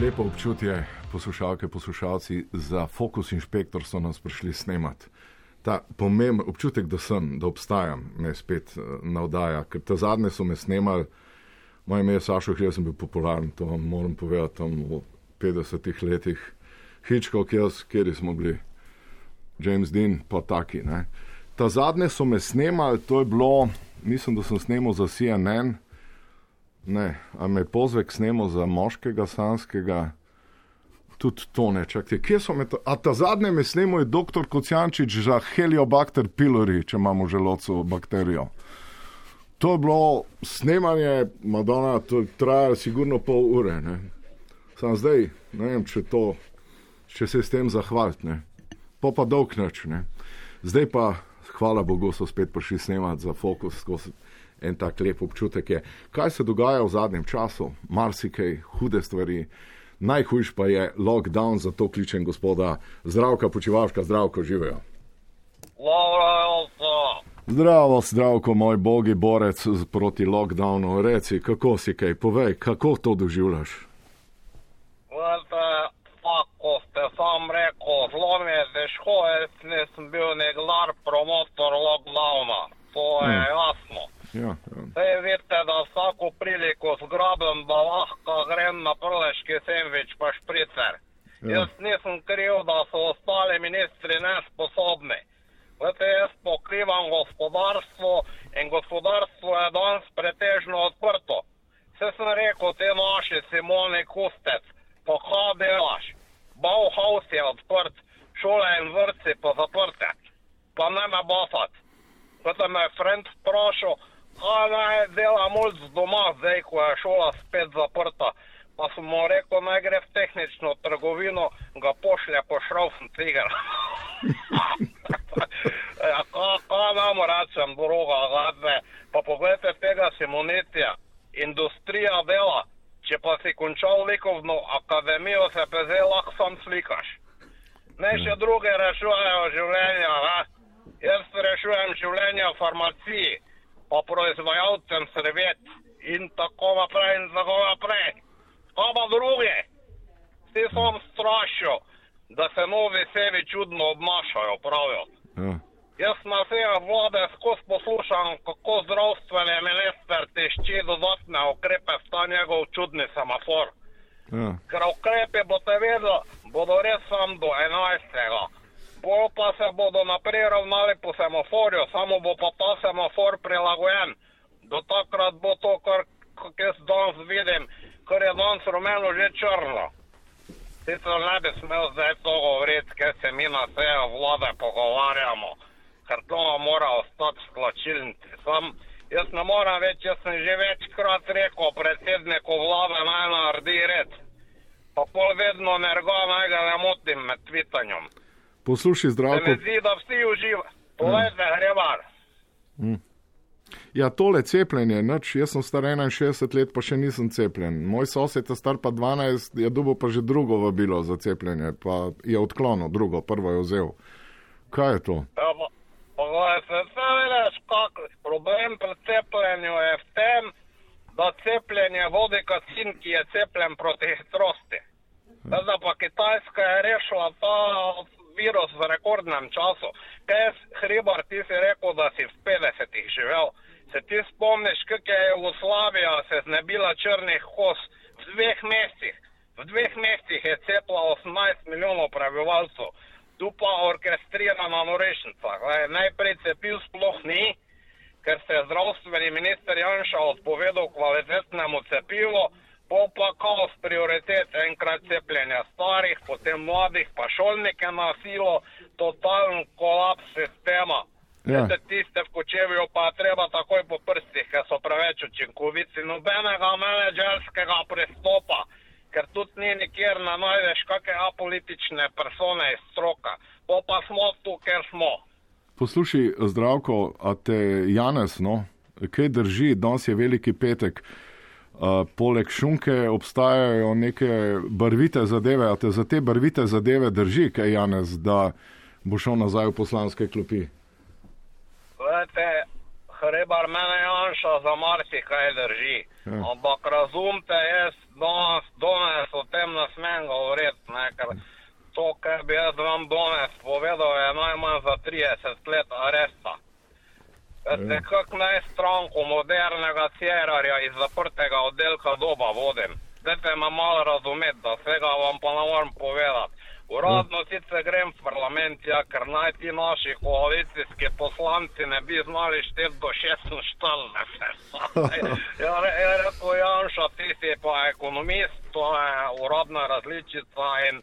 lepo občutje, poslušalke, poslušalci, za Focus Inšpektor so nas prišli snemati. Ta pomemben občutek, da sem, da obstajam, me spet uh, navdaja, ker te zadnje so me snemali, moje ime je Sašo Hrjel, sem bil popularen, to vam moram povedati, tam v 50-ih letih. Jaz, kjer smo bili, James Dean, pa taki. Ne. Ta zadnje so me snemali, to je bilo, mislim, da sem snemal za CNN. Ne, a me pozvek snemo za moškega, sanskega, tudi to ne, čakajte, kje so me to, a ta zadnje me snemo je doktor Kocijančič za Heliobacter pylori, če imamo želodcu bakterijo. To je bilo snemanje, Madonna, to je trajalo sigurno pol ure, ne. Sam zdaj, ne vem, če to, če se s tem zahvaliti, ne. Po pa dolg noč. Zdaj pa, hvala Bogu, so spet prišli snemati za fokus skozi en tak lep občutek je. Kaj se dogaja v zadnjem času? Marsikaj, hude stvari. Najhujš pa je lockdown, zato kličem gospoda Zdravka Počivaška, zdravko živejo. Zdravo, zdravko, moj bogi borec proti lockdownu. Reci, kako si kaj, povej, kako to doživljaš? Veste, tako ste sam rekel, zelo mi je težko, jaz nisem bil nekdar promotor lockdowna, to je Ja. Zdaj to govoriti, ker se mi na sejo vlade pogovarjamo, ker to mora ostati v tlačilnici. Sam jaz ne morem več, jaz sem že večkrat rekel predsedniku vlade naj naredi red. Pa pol vedno nerga naj ga ne motim med tvitanjem. Poslušaj, Se zdravko. mi zdi, da vsi uživajo. Povejte, hrebar. Ja, tole cepljenje, noč, jaz sem star 61 let, pa še nisem cepljen. Moj sosed je star pa 12, je dobil pa že drugo vabilo za cepljenje, pa je odklonil drugo, prvo je vzel. Kaj je to? Ja, pa- Poglej, se vse vidiš, kak problem pri cepljenju je v tem, da cepljenje vodi kasin, ki je cepljen proti hitrosti. Zdaj da pa Kitajska je rešila ta virus v rekordnem času. Je, Hribar, ti si rekel, da si v 50-ih živel. Se ti spomniš, kak je Jugoslavija se znebila črnih kos v dveh mesecih? V dveh mesecih je cepila 18 milijonov prebivalcev tu pa orkestrirana norešnica. Glej, Najprej cepiv sploh ni, ker se je zdravstveni minister Janša odpovedal kvalitetnemu cepivu, pol pa kaos prioritet, enkrat cepljenja starih, potem mladih, pa šolnike na silo, totalen kolaps sistema. Ja. Veste, tiste v kočevju pa treba takoj po prstih, ker so preveč učinkoviti, nobenega menedžerskega pristopa ker tudi ni nikjer ne najdeš kakšne apolitične persone iz stroka. Po pa smo tu, ker smo. Poslušaj, zdravko, a te Janez, no, kaj drži, danes je veliki petek. Uh, poleg šunke obstajajo neke barvite zadeve, a te za te barvite zadeve drži, kaj Janez, da bo šel nazaj v poslanske klopi. Vete, hrebar mene Janša za marsikaj drži. Ja. Ampak razumte, jaz danes danes o tem ne smem govoriti, ne, ker to, kar bi jaz vam danes povedal, je najmanj za 30 let aresta. Veste, kak naj stranko modernega cerarja iz zaprtega oddelka doba vodim. Dajte me malo razumeti, da vsega vam pa ne morem povedati. Uradno sicer grem v parlament, ja, ker naj ti naši koalicijski poslanci ne bi znali šteti do 46. ja, re, je rekel Janša, ti si pa ekonomist, to je uradna različica in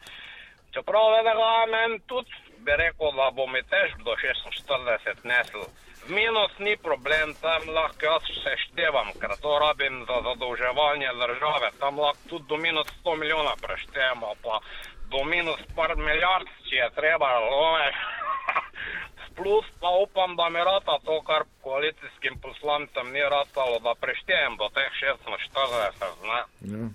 čeprav vedega men tudi bi rekel, da bo mi tež do 46 nesel. Minus ni problem, tam lahko jaz se števam, ker to rabim za zadolževanje države. Tam lahko tudi do minus 100 milijona preštevamo, pa do minus par milijard, če je treba, razumeš. Plus pa upam, da mi rata to, kar koalicijskim poslancem ni ratalo, da preštejem do teh 46, ne. Ja.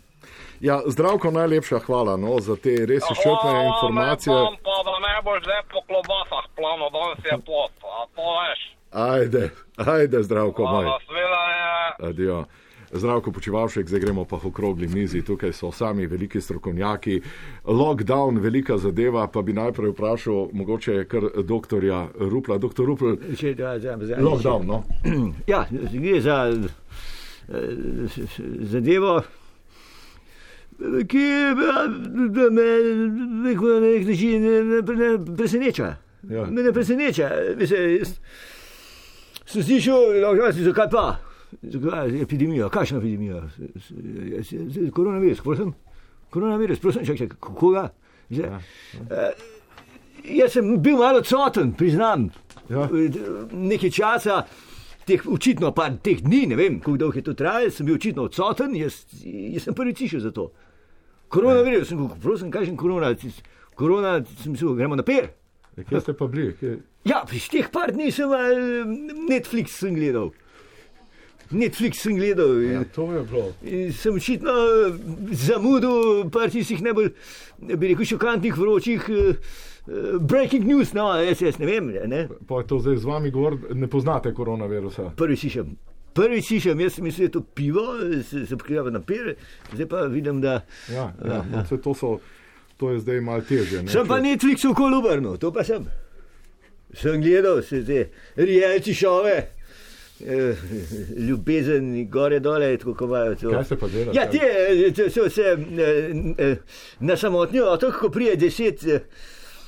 Ja, zdravko, najlepša hvala no, za te res izčrpne informacije. ne bom Pa da ne boš zdaj po klobasah plano, danes je pot, a to veš. Ajde, ajde, zdravko, moj. Adijo. Zdravko počivalšek, zdaj gremo pa v okrogli mizi. Tukaj so sami veliki strokovnjaki. Lockdown, velika zadeva, pa bi najprej vprašal, mogoče kar doktorja Rupla. Doktor Rupl, Če, da, da, da, lockdown, no? Ja, gre za eh, zadevo, ki eh, da me neko na nek način ne, ne preseneča. Ja. Me ne preseneča. Mislim, jaz Sem slišal, da je zakaj pa? Epidemija? Kakšna epidemija? Koronavirus, prosim. Koronavirus, prosim, čakaj, čakaj, koga? Zdaj, Ja, eh, Jaz sem bil malo odsoten, priznam. Ja. Nekaj časa, teh, očitno pa teh dni, ne vem, kako dolgo je to trajalo, sem bil očitno odsoten, jaz, jaz sem prvi cišel za to. Koronavirus, sem rekel, prosim, kažem korona, korona, sem mislil, gremo na per. Ja, Kje ste pa bili? Kje? Ja, iz teh par dni sem eh, Netflix sem gledal. Netflix sem gledal. Ja, in- to je bilo. in Sem očitno eh, zamudil par tistih najbolj, bi rekel, šokantnih, vročih eh, eh, breaking news, no, jaz, jaz ne vem. Ne? Pa je to zdaj z vami govor, ne poznate koronavirusa. Prvi slišim. Prvi slišim, jaz sem mislil, da je to pivo, se, se pokriva na pere, zdaj pa vidim, da. Ja, ja, no, saj to, so, to je zdaj malo težje. ne, Sem pa če- Netflix v kolubrnu, to pa sem. Sem gledal se te reality šove, ljubezen, gore dole, tako kot imajo to. Kaj ste pa delali? Ja, te eh, te so se eh, eh, na samotni otok, ko prije deset, eh,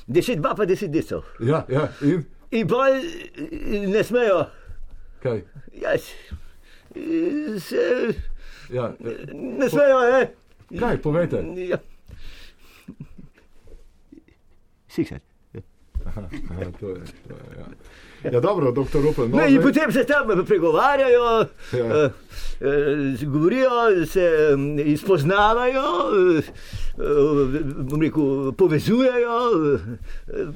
deset bab, pa deset decov. Ja, ja, in In pa ne smejo, kaj? ja, eh, se, Ja, eh, ne smejo, ne. kaj, povejte. Ja. Siksat. Aha, to je, to je, ja. Ja, dobro, doktor Rupel. No, No, in zdaj- potem se tam pregovarjajo, Ja. ja. uh, govorijo, se um, izpoznavajo, uh, bom rekel, povezujejo, uh,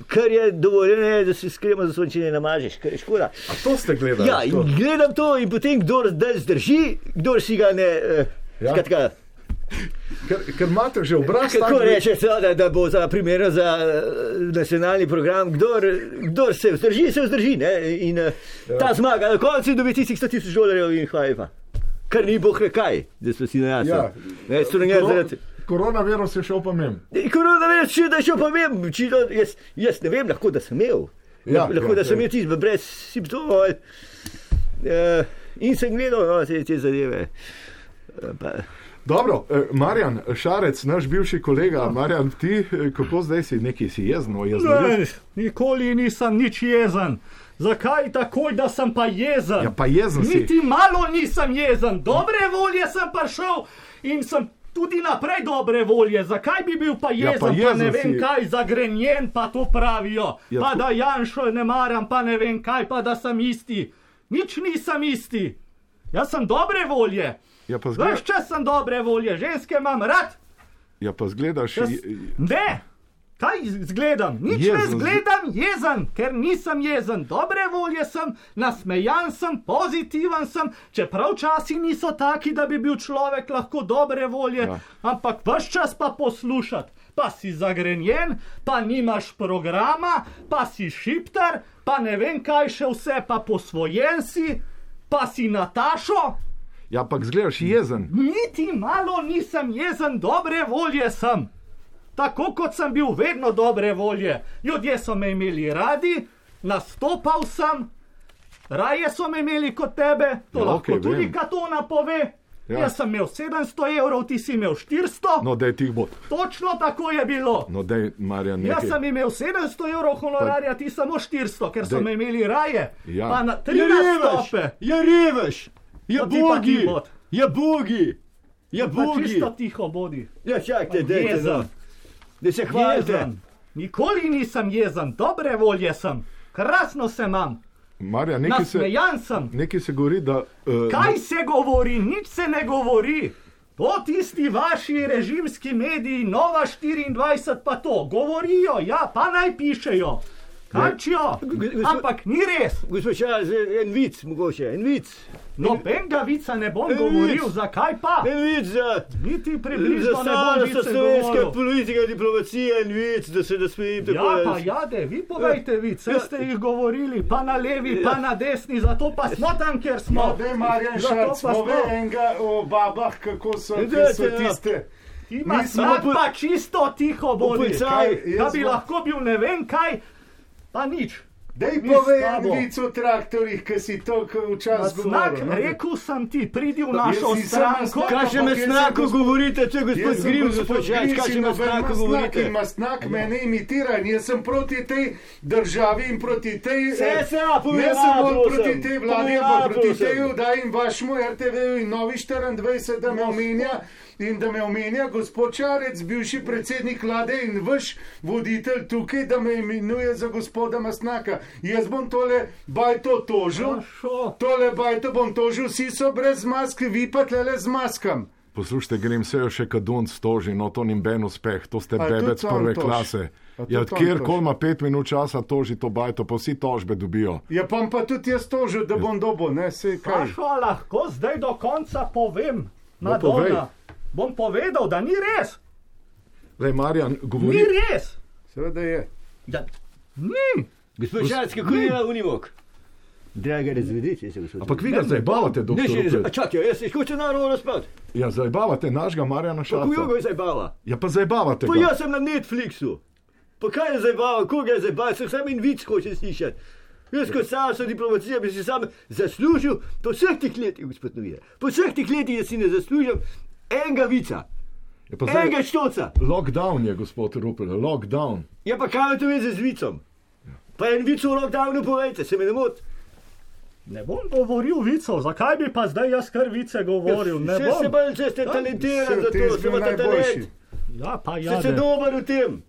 kar je dovoljeno, je, da se skrimo za sončine namažeš, kar je škoda. A to ste gledali? Ja, to? gledam to, in potem kdo zdrži, kdo si ga ne. Uh, Ja. Skratka, Ker, ker imate že obraz Kako tak, reče, da, da bo za primer za eh, nacionalni program, kdor, kdor se vzdrži, se vzdrži. Ne? In ja. ta zmaga, na koncu dobi tistih 100 tisoč dolarjev in lepa. Kar ni boh ve kaj, da so si na jasno. Ja. Ne, zaradi. Koronavirus je šel pa mem. Koronavirus, da še da, jaz, jaz ne vem, lahko da sem imel. Ja, lahko ja, da sem ja. imel tisti brez simptomov. Uh, in sem gledal no, te, te zadeve. Eh, Pa, Dobro, eh, Marjan Šarec, naš bivši kolega, Marjan, ti, eh, kako zdaj si neki si jezno. Ne, nikoli nisem nič jezen. Zakaj takoj, da sem pa jezen? Ja, pa jezen si. Niti malo nisem jezen, dobre volje sem prišel in sem tudi naprej dobre volje. Zakaj bi bil pa Ja, jezen, pa pa, jezen pa ne vem si. kaj, zagrenjen pa to pravijo. Ja, Ja, pa to- da Janšo ne maram, pa ne vem kaj, pa da sem isti. Nič nisem isti. Jaz sem dobre volje. Ja, pa Veš, zgledaš, če sem dobre volje, ženske imam rad. ja, pa zgledaš Jaz, ne, kaj zgledam? Nič Jezen, ne zgledam jezen, ker nisem jezen. Dobre volje sem, nasmejan sem, pozitiven sem, čeprav časi niso taki, da bi bil človek lahko dobre volje, Ja. ampak vse čas pa poslušati. Pa si zagrenjen, pa nimaš programa, pa si šiptar, pa ne vem kaj še vse, pa posvojen si, pa si Natašo. Ja, pa zgledaš jezen. Niti malo nisem jezen, dobre volje sem. Tako kot sem bil vedno dobre volje. Ljudje so me imeli radi, nastopal sem, raje so me imeli kot tebe, to Ja, lahko okay, tudi vem. Katona pove. Ja. Ja. Jaz sem imel 700 evrov, ti si imel 400. No, dej tih bod. Točno tako je bilo. No, dej, Marjan, Jaz nekaj. sem imel 700 evrov honorarja, ti samo 400, ker so Daj. me imeli raje. Ja. Pa na tri nastope. je revež, je ti bogi, je bogi, je Pa bogi. čisto tiho bodi. Ja, čakajte, dajte, no. Jezen. da se hvalite. Jezen. Nikoli nisem jezen, dobre volje sem, krasno se imam, Marjan, nekaj se, sem. nekaj se govori, da. Uh, Kaj se govori, nič se ne govori. To tisti vaši režimski mediji, Nova 24, pa to govorijo, ja, pa naj pišejo. Kačijo, ampak ni res. Gospod Čas, en vic, mogoče, en vic. Nobenega vica ne bom govoril, vic. zakaj pa? En vic za, Niti za približno ne bom starost slovenske politike, diplomacije, en vic, da se ne smejim tako. Ja, pa jade, vi povejte vice, Ja. ste jih govorili, pa na levi, pa na desni, zato pa smo tam, kjer smo. No, daj, Marjan Šarc, pove smo. enega o babah, kako so, kaj so ja. tiste. Ima Mi smo pa čisto tiho Kaj, Da bi lahko bil ne vem kaj, pa nič. Daj Mi povej s en tabo. vic o traktorjih, ki si to včasih znak govoril. no. rekel sem ti, pridi v našo stranko. znak- Kaj še Ampak me gospod- govorite, če gospod Jaz sem Grim, gospod Grims kaj še in me Mastnak govorite? In masnak mene imitira in jaz sem proti tej državi in proti tej... Se, eh, se, ja, povej, Ne samo ja, prosim. proti tej vladi, ampak ja, proti prosim. tej vdaji in vašemu RTV-ju in Novi 24, da me omenja. In da me omenja gospod Čarec, bivši predsednik vlade in vaš voditelj tukaj, da me imenuje za gospoda Masnaka. Jaz bom tole bajto tožil, tole bajto bom tožil, vsi so brez mask, vi pa tlele z maskam. Poslušajte, grem se jo še kadun stoži, no to ni ben uspeh, to ste bebec prve toži? klase. Ja, kjer toži? kol ima pet minut časa toži to bajto, pa vsi tožbe dobijo. Ja, pa pa tudi jaz tožil, da bom dobo, ne, se kaj. Pašo lahko zdaj do konca povem. No, povej. Bom povedal, da ni res. Le, Marjan, govori. Ni res. Seveda je. Ja, ni. Gospod Čas, kako je na unimok? Draga, razvedite se, gospod. Ampak vi ga zabavate, Ne, doktor. še ne, Rupel. čakaj, jaz se hočem naravno razpad. Ja, zabavate našega Marjana Kako jo ga zabava? Ja, pa zabavate Pa jaz sem na Netflixu. Pa kaj je zabava, koga je zabava, sem sam in vic hoče slišati. Jaz kot starša diplomacije bi si sam zaslužil po vseh teh letih, gospod Novija. Po vseh teh letih, da si ne zaslužim enega vica, Ja, pa zdaj, enega štoca. lockdown je, gospod Rupel, lockdown. Ja, pa kaj je to veze z vicom? Pa en vic v lockdownu povejte, se me ne moti. Ne bom govoril vicov, zakaj bi pa zdaj jaz kar vice govoril? Ne Vse se bom. če ste talentirani za to, se imate talent. Ja, pa Ste ja. se dober v tem.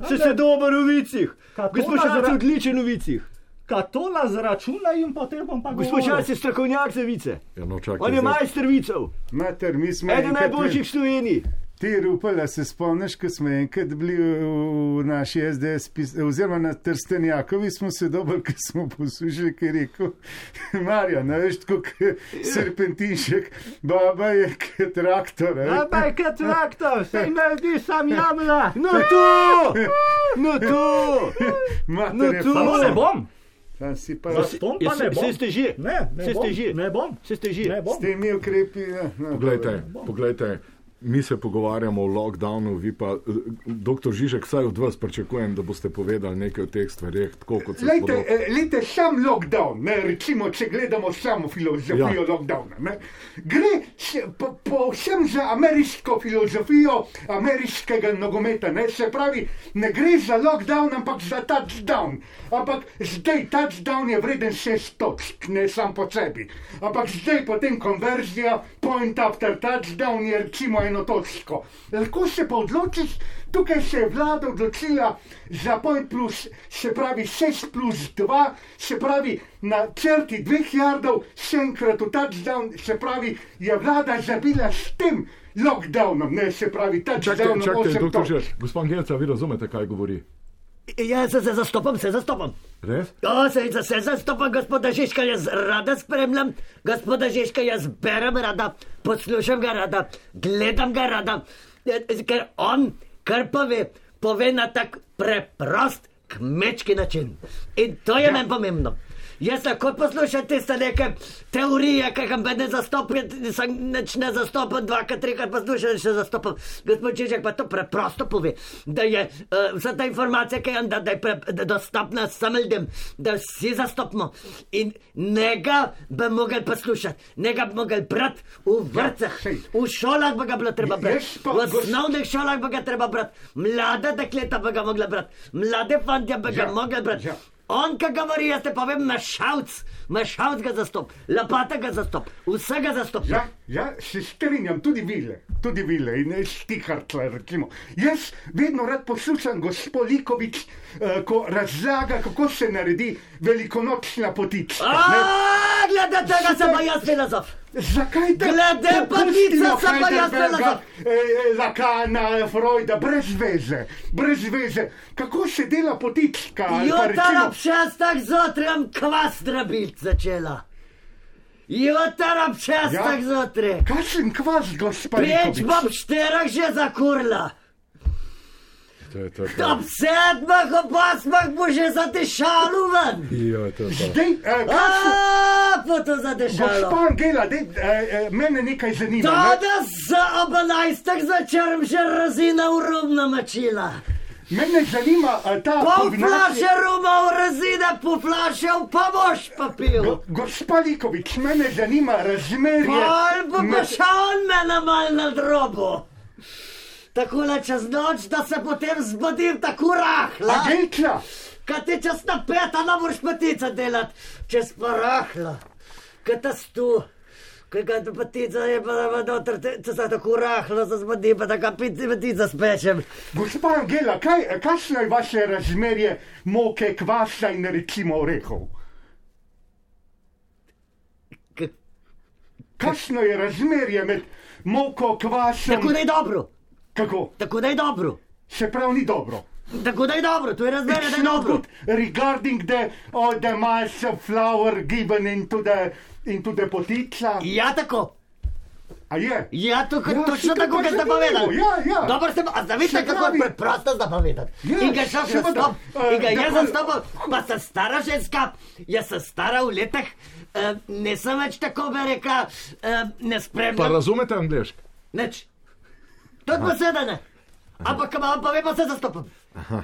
Ste se dober v vicih. Gospod Šarc je odličen v vicih. Katona zračuna in potem bom pa Gospod govoril. Šarc je strokovnjak za vice. Ja, no, čakaj, On je zdaj- majster vicev. Mater, mi smo Eden najboljših v Sloveniji. Ti rupela se spomniš, ko smo enkrat bili v, v naši SDS, oziroma na Trstenjakovi smo se dobro, ker smo poslušali, kaj je rekel Marja, ne veš, kot serpentinšek, baba je kot traktor. a veš. Ampak kot traktor, se naredi sam jamla. No to! No to! Mater no je tu- Samo fasa. ne bom. Si pa Zaston pa ne Se bom. ste že? Ne, ne Se bom. ste že? Ne bom. Se ste že? Ne bom. s temi ukrepi. Ja, no, Poglejte, poglejte, mi se pogovarjamo o lockdownu, vi pa, doktor Žižek, vsaj od vas pričakujem, da boste povedali nekaj o teh se Lejte, eh, lejte, sam lockdown, ne, recimo, če gledamo samo filozofijo Ja. lockdowna. Ne, gre še po, povsem za ameriško filozofijo ameriškega nogometa. Ne, se pravi, ne gre za lockdown, ampak za touchdown. Ampak zdaj touchdown je vreden šest točk, ne sam po sebi. Ampak zdaj potem konverzija, point after touchdown je recimo eno točko. Lahko se pa odločiš, tukaj se je vlada odločila za point plus, se pravi 6 plus 2, se pravi na črti dveh jardov, še enkrat v touchdown, se pravi, je vlada zabila s tem lockdownom, ne se pravi touchdownom čakajte, 8 doktor. Žižek, gospod Gelca, vi razumete, kaj govori? Ja, se, se zastopam, se zastopam. Res? Ja, se, se, se zastopam, gospoda Žižka, jaz rada spremljam, gospoda Žižka, jaz berem rada, poslušam ga rada, gledam ga rada, eh, ker on, kar pove, pove na tak preprost kmečki način. In to je ja. meni pomembno. Jaz lahko poslušam tiste neke teorije, ki jih ne zastopim, nisem nič ne zastopil, dvakrat, trikrat poslušam, še zastopim. Gospod Čižek pa to preprosto pove, da je uh, vsa ta informacija, ki je da, da je pre, da dostopna samo ljudem, da vsi zastopimo in njega bi mogli poslušati, njega bi mogli brati v vrtcah, sej. v šolah bi ga bilo treba brati, v osnovnih šolah bi ga treba brati, mlade dekleta bi ga mogli brati, mlade fantje bi ga Ja, mogli brati. ja. On, ki govori, jaz te povem, mešalc, mešalc ga zastop, lapata ga zastop, vsega zastop. Ja, ja, se strinjam, tudi vile, tudi vile in stihartle. Recimo. Jaz vedno rad poslušam gospod Likovič, uh, ko razlaga, kako se naredi velikonočna potica. ne. A, glede tega sem pa jaz filozof. Zakaj te Glede potica popustimo sem pa jaz filozof. eh, eh, Lakana, Freuda, brez veze, brez veze. Kako se dela pa Jutra ob šestih zjutraj kvas drabilt začela. Jutra ob šestih Ja. zjutraj. Kakšen kvas, gospod Peč Likovič? bom šterah že zakurla. To je to. to. Ob sedmih, ob osmih bo že zadešalo ven. Jo, to je to. A, po to zadešalo. Gospa Angela, dej, eh, eh, mene nekaj zanima. ne? Danes za ob enajstih začerm že razina v rum namačila. Mene zanima ta Pol flaše kombinacija. ruma v razine, pol flaše pa boš pa pil. Go- Gospa Likovič, mene zanima razmerje. Pol bo med- še on mene mal na drobo. Tako le čez noč, da se potem zbudim tako rahla. Agentka, Kaj ti čez na peta ne moreš patica delati, čez pa rahla. Kaj ta stu. Kaj ga ta patica je pa da ima noter, te- če se tako rahla zazbudi, pa tako piti patica spečem. gospa Angela, kaj, kakšno je vaše razmerje moke, kvasa in recimo orehov? Kakšno je razmerje med moko, kvasom? Tako da je dobro, Kako? tako da je dobro. Se pravi, ni dobro. Tako da je dobro, to je razmerje, da je dobro. regarding the, all the mass of flour given into the, into the potica. Ja, tako. A je? Ja, to, Ja, točno to tako, pa kot ste povedali. ja, ja. Dobro ste, a zavite, Se kako je preprosto zapovedati. Ja, in ga šel seveda. zastop, in ga Eh, jaz da pa- pa sem stara ženska, jaz sem stara v letih, eh, ne sem več tako bi rekla, eh, ne Pa spremljam. razumete angliško? Nič. Tudi poseda ne. Ampak, ko vam povem, pa se zastopam.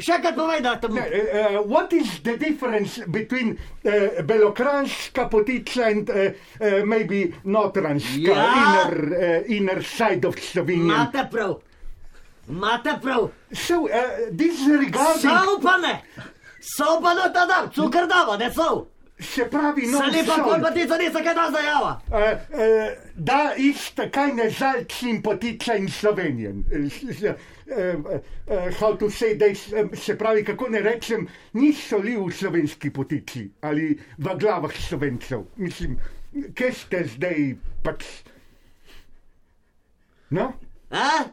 Še enkrat povej, da tam. Uh, what is the difference between uh, Belokranjska potica and uh, uh, maybe Notranjska Ja. inner, uh, inner side of Slovenia? Imate prav. Imate prav. So uh, this regarding, Sol pa ne. Sol pa no tada, cukor dava, ne sol. se pravi, no, Se lepa sol. kolpatica nisem kaj da zajava. Uh, uh, da ista kaj ne žalčim potica in Slovenijem. S- uh, uh, how to say this, uh, se pravi, kako ne rečem, ni soli v slovenski potici ali v glavah slovencev. Mislim, kje ste zdaj pač. No, A?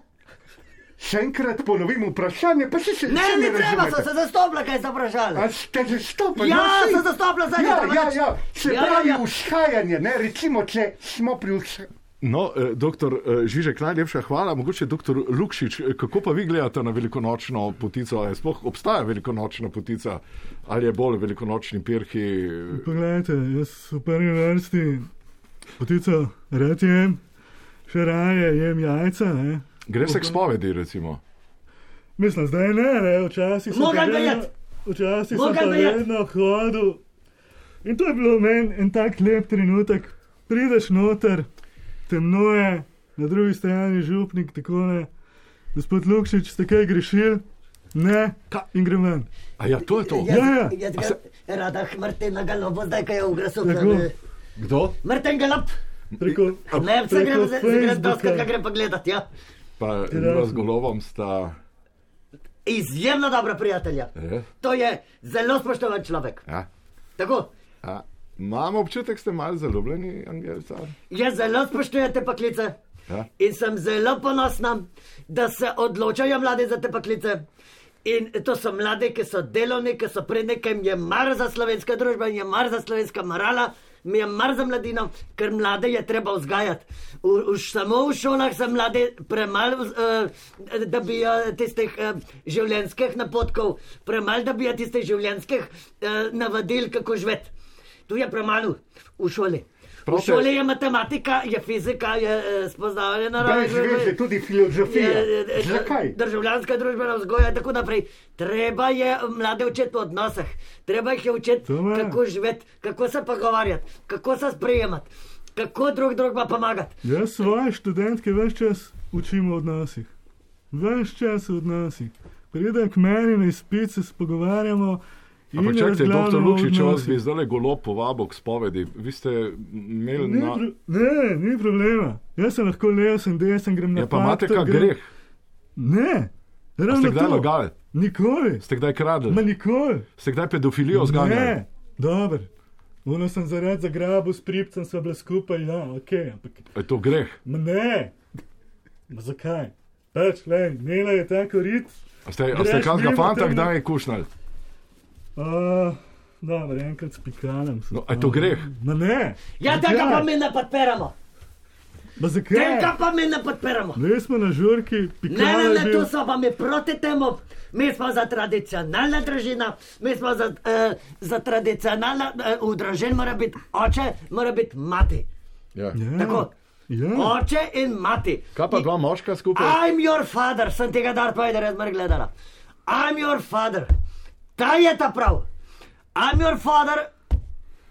še enkrat ponovim vprašanje, pa se še Ne, še ni treba, razumete. so se zastopila, kaj ste vprašali. A ste že stopili? Ja, saj- sem zastopila, zdaj ni Ja, treba ja, ja, se Ja, ja, pravi ja. vzhajanje, ne, recimo, če smo pri vzhajanju. No, eh, doktor eh, Žižek, najlepša hvala. Mogoče doktor Lukšič, eh, kako pa vi gledate na velikonočno potico? Ali sploh obstaja velikonočna potica ali je bolj velikonočni pirhi? Poglejte, jaz v prvi vrsti potico rad jem, še raje jem jajca. Ne? Gre se k spovedi, recimo. Mislim, zdaj ne, ne včasih sem Mogal pa vedno-. Včasih sem Mogal pa vedno hodil. In to je bilo meni en tak lep trenutek. Prideš noter, temno je, na drugi strani župnik, tako ne. Gospod Lukšič, ste kaj grešili? Ne, in grem ven. A ja, to je to. Ja, ja. Jaz ga rada Martina Galopo, zdaj kaj je v grasu. Tako. Kdo? Martin Galop, Preko, ne, vse zdaj grem Facebooka. doskrat ga grem pogledat, ja. Pa dva z golovom sta. Izjemno dobra prijatelja. Eh, To je zelo spoštovan človek. ja. Tako, A, imam občutek, da ste malo zaljubljeni, Angelca. jaz zelo spoštujem te poklice. Ja. In sem zelo ponosna, da se odločajo mladi za te poklice. In to so mladi, ki so delovni, ki so pred nekem, je mar za slovenska družba, je mar za slovenska morala, mi je mar za mladino, ker mlade je treba vzgajati. V, v, samo v šolah so mladi premalo, uh, da bi uh, tistih uh, življenjskih napotkov, premalo, da bi tistih življenjskih uh, navadil, kako živeti. Tu je premalo v šoli. V Prav te- šoli je matematika, je fizika, je eh, spoznavanje narave. tudi filozofija. je, eh, Zakaj? Državljanska družbena vzgoja in tako naprej. Treba je mlade učiti v odnosih, treba jih je učiti, kako živeti, kako se pogovarjati, kako se sprejemati, kako drug drugima pomagati. Jaz svoje študentke več čas učim o odnosih. Več čas o odnosih. Pridem k meni na izpit, se pogovarjamo. Ampak čakajte, doktor Lukšič, če vas bi zdaj golo povabil k spovedi, vi ste imeli Ni, na. pro, ne, ni problema. Jaz sem lahko lev, sem desen, grem na Ja, pa imate kak grem- greh? Ne, ravno Ste kdaj lagali? Nikoli. Ste kdaj Ma kradli? nikoli. Ste kdaj pedofilijo zganjali? Ne, dobro. Ono sem zaradi zagrabil s pripcem, sva bila skupaj, ja, ok, ampak Je to greh? ma ne. Ma zakaj? Pač, le, imela je tako rit. A ste, a ste mimo fanta kdaj kušnali? Uh, dobro, enkrat spikanem. se No, a je to greh? Ma ne. Ja, tega pa mi ne podpiramo. Ma zakaj? Tega pa mi ne podpiramo. Mi smo na žurki, Ne, ne, pikala ne, tu so pa mi proti temu. Mi smo za tradicionalna družina, mi smo za, uh, za tradicionalna, uh, v družini mora biti oče, mora biti mati. Ja. Ja, Tako. ja. Oče in mati. Kaj pa dva moška skupaj? I'm your father, sem tega dar povedal, raz mar gledala. I'm your father. Ta je ta prav. I'm your father.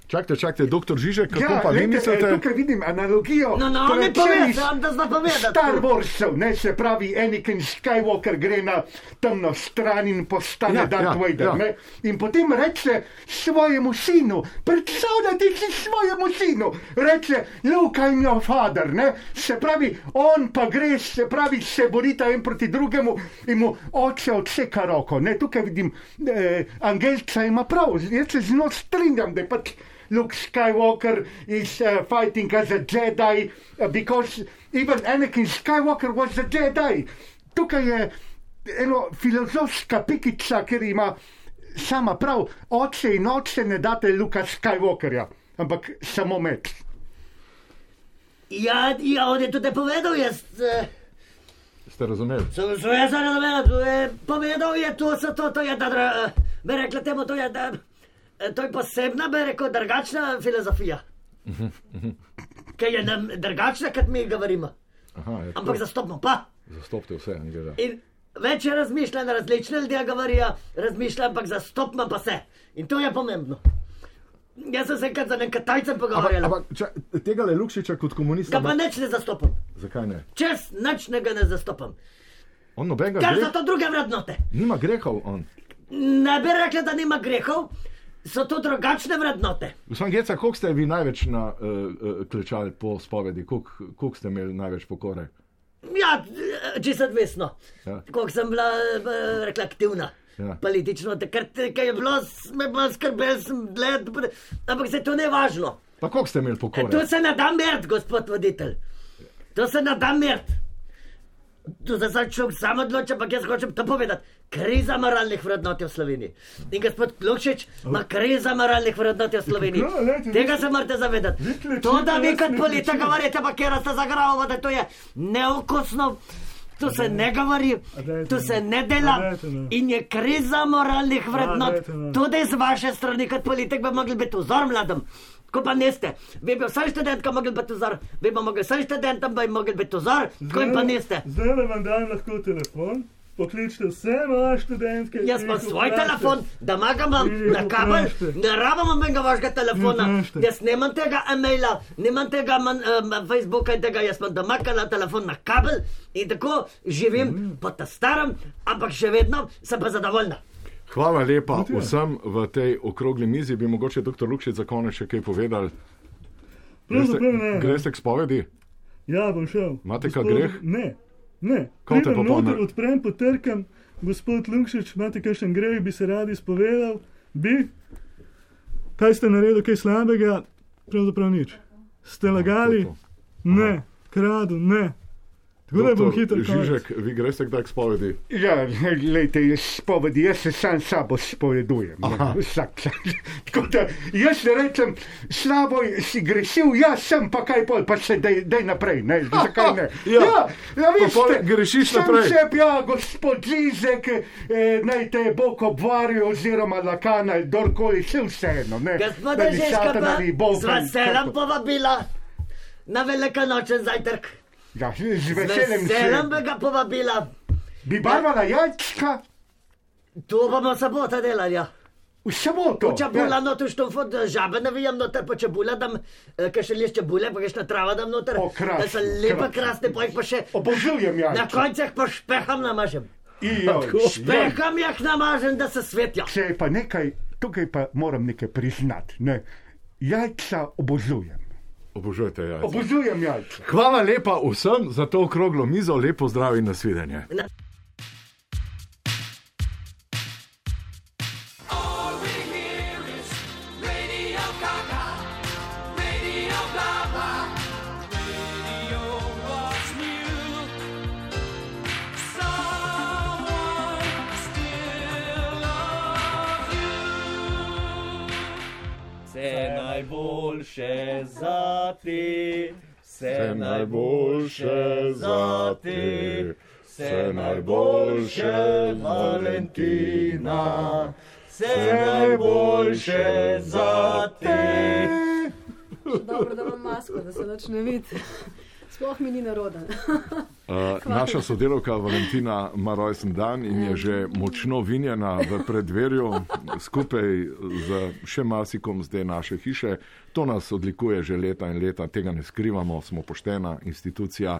Čakajte, čakajte, doktor Žižek, kako Ja, pa vi lejte, eh, mislite? tukaj vidim analogijo. No, no, ne povej, iz sam da zna povedati. Star Warsov, ne se pravi, Anakin Skywalker gre na temno stran in postane Ja, Darth ja, Vader. ja. Ja. In potem reče svojemu sinu, predstavljati si svojemu sinu, reče, Luke, I'm your father, ne? se pravi, on pa gre, se pravi, se borita en proti drugemu in mu oče odseka roko. Ne? Tukaj vidim, eh, Angelca ima prav, jaz se z njo strinjam, da je pač. Luke Skywalker is uh, fighting as a Jedi uh, because even Anakin Skywalker was a Jedi. Tukaj je ena filozofska pikica, ker ima sama prav, oče in oče ne date Luka Skywalkerja, ampak samo med. Ja, ja, on je tudi povedal, jaz. Uh, Ste razumeli? Sem se jaz razumel, to je povedal, je to, so to, to je, da, da bi rekla temu, to je, da, eh, to je posebna, bi rekel, drugačna filozofija. Ker je nam drugačna, kot mi govorimo. Aha, je Ampak tako. zastopno pa. Zastopite vse. ne gre. In več je razmišljanja, različne ljudje govorijo, razmišljam, ampak zastopno pa se. In to je pomembno. Jaz sem se enkrat z enim Kitajcem Ampak, pogovarjal, ampak čak, tega le Lukšiča kot komunista. ga pa ne- nič ne zastopam. Zakaj ne? Čez nič ne ga ne zastopam. On nobenega Ker so greha. to druge vrednote. Nima grehov on. Ne bi rekla, da nima grehov, so to drugačne vrednote. Gospod Geca, koliko ste vi največ na, uh, uh, klečali po spovedi, koliko, koliko ste imeli največ pokore? Ja, če se odvisno. Ja. Koliko sem bila, eh, rekla, aktivna. Ja. Politično, takrat je bilo, me malo skrbel, sem gled, ampak se to ne važno. Pa koliko ste imeli E, pokore? to se ne da meriti, gospod voditelj. To se ne da meriti. Tu se zdaj človek sam odloča, ampak jaz hočem to povedati. Kriza moralnih vrednot v Sloveniji. In gospod Klukšič ima kriza moralnih vrednot v Sloveniji. Tega se morate zavedati. To, da vi kot politika klečim. govorite, pa kjer ste zagravali, to je neokusno. To se ne govori, to se ne A dela in je kriza moralnih vrednot. no. Tudi z vaše strani, kot politik, bi mogli biti vzor mladim. Ko pa niste, vi bi vsaj študentka mogli biti vzor, vi bi mogli vsaj študentom bi mogli biti vzor, ko jim pa niste. Zdaj vam dam lahko telefon, pokličite vse moje študentke. Jaz imam svoj vprašajte. telefon, da magam In na kabel, ne rabim menga vašega telefona, jaz nemam tega e-maila, nemam tega man, um, Facebooka in tega, jaz imam doma na telefon na kabel in tako živim Mm. po ta starem, ampak še vedno sem pa zadovoljna. Hvala lepa vsem v tej okrogli mizi. Bi mogoče dr. Lukšič za konec še kaj povedal? Ne. greste k spovedi? Ja, bom šel. Imate kak greh? Ne, ne. Te pa pol noter, ne- odprem, potrkam, gospod Lukšič, imate kakšen greh, bi se radi spovedal, bi. Kaj ste naredili, kaj slabega? Pravzaprav nič. Ste lagali? Ne, kradu, ne. Tako da bom Doktor hitro konec. Žižek, vi greste kdaj k spovedi? Ja, gledajte, jaz spovedi, jaz se sam sabo spovedujem. Vsak. Tako da jaz ne rečem, slabo si grešil, jaz sem pa kaj pol, pa se dej, dej naprej, ne, zakaj ne. Ja. ja, ja veste, grešiš sam naprej. Seb, ja, gospod Zizek, eh, naj te Bog obvari oziroma lakana, kdorkoli, vse vseeno, ne. Gospod Da Satan pa ali Bog z veseljem povabila na velikonočen zajtrk. Ja, z veseljem veseljem se. bi ga povabila. Bi barvala jajčka To bomo sobota delali. Ja. v soboto. Čebula, no tu što fot, žabe navijem noter, pa čebula dam, eh, kaj še liš čebule, pa kakšna trava dam noter. O, krasno, Da so lepa, krasno. krasne, pa jih pa še Obožujem na jajčka. koncih pa špeham namažem. Ijo, Špeham jih namažem, da se svetijo. Če je pa nekaj, tukaj pa moram nekaj priznati. Ne. Jajca obožujem. Obožujete jajca. Obožujem jajca. Hvala lepa vsem za to okroglo mizo, lepo zdrav in nasvidenje. All najboljše za te, vse najboljše za te, vse najboljše, Valentina, vse najboljše za te. Dobro, da imam masko, da se nič ne vidi. Sploh mi ni naroden. Uh, naša sodelovka Valentina ima rojsten dan in je že močno vinjena v predverju skupaj z še marsikom zdaj naše hiše. To nas odlikuje že leta in leta, tega ne skrivamo, smo poštena institucija.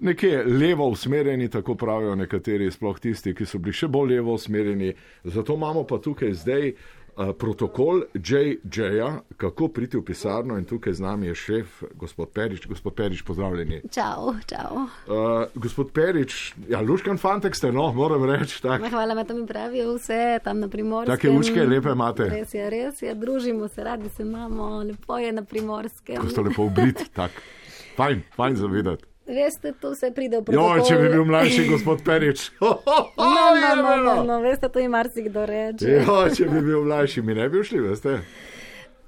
Nekje levo usmerjeni, tako pravijo nekateri, sploh tisti, ki so bili še bolj levo usmerjeni. Zato imamo pa tukaj zdaj uh, protokol JJ-ja, kako priti v pisarno in tukaj z nami je šef, gospod Perič. Gospod Perič, pozdravljeni. Čau, čau. Uh, gospod Perič, ja, luškan fantek ste, no, moram reči. Tak. Hvala, me tam pravijo vse, tam na primorskem. Take lučke lepe imate. Res je, res je, družimo se, radi se imamo, lepo je na primorskem. Ko ste lepo obrit, tak. Fajn, fajn za videti. Veste, to vse pride v Jo, protokol. če bi bil mlajši gospod Perič. No, no, no, no, no, veste, to jim marsikdo reče. Jo, če bi bil mlajši, mi ne bi šli, veste.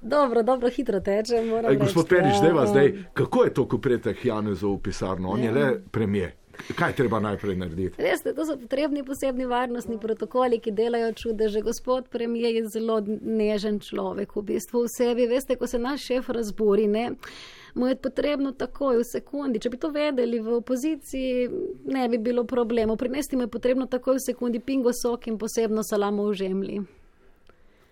Dobro, dobro, hitro teče, Ej, gospod Perič, ja, zdaj vas ja. zdaj, kako je to, ko prijete k Janezu v pisarno? On je le premije. Kaj treba najprej narediti? Veste, to so potrebni posebni varnostni protokoli, ki delajo čudeže. Gospod premijer je zelo nežen človek, v bistvu v sebi. Veste, ko se naš šef razburi, ne, mu je potrebno takoj, v sekundi. Če bi to vedeli v opoziciji, ne bi bilo problemov. Prinesti mu je potrebno takoj v sekundi pingo sok in posebno salamo v žemlji.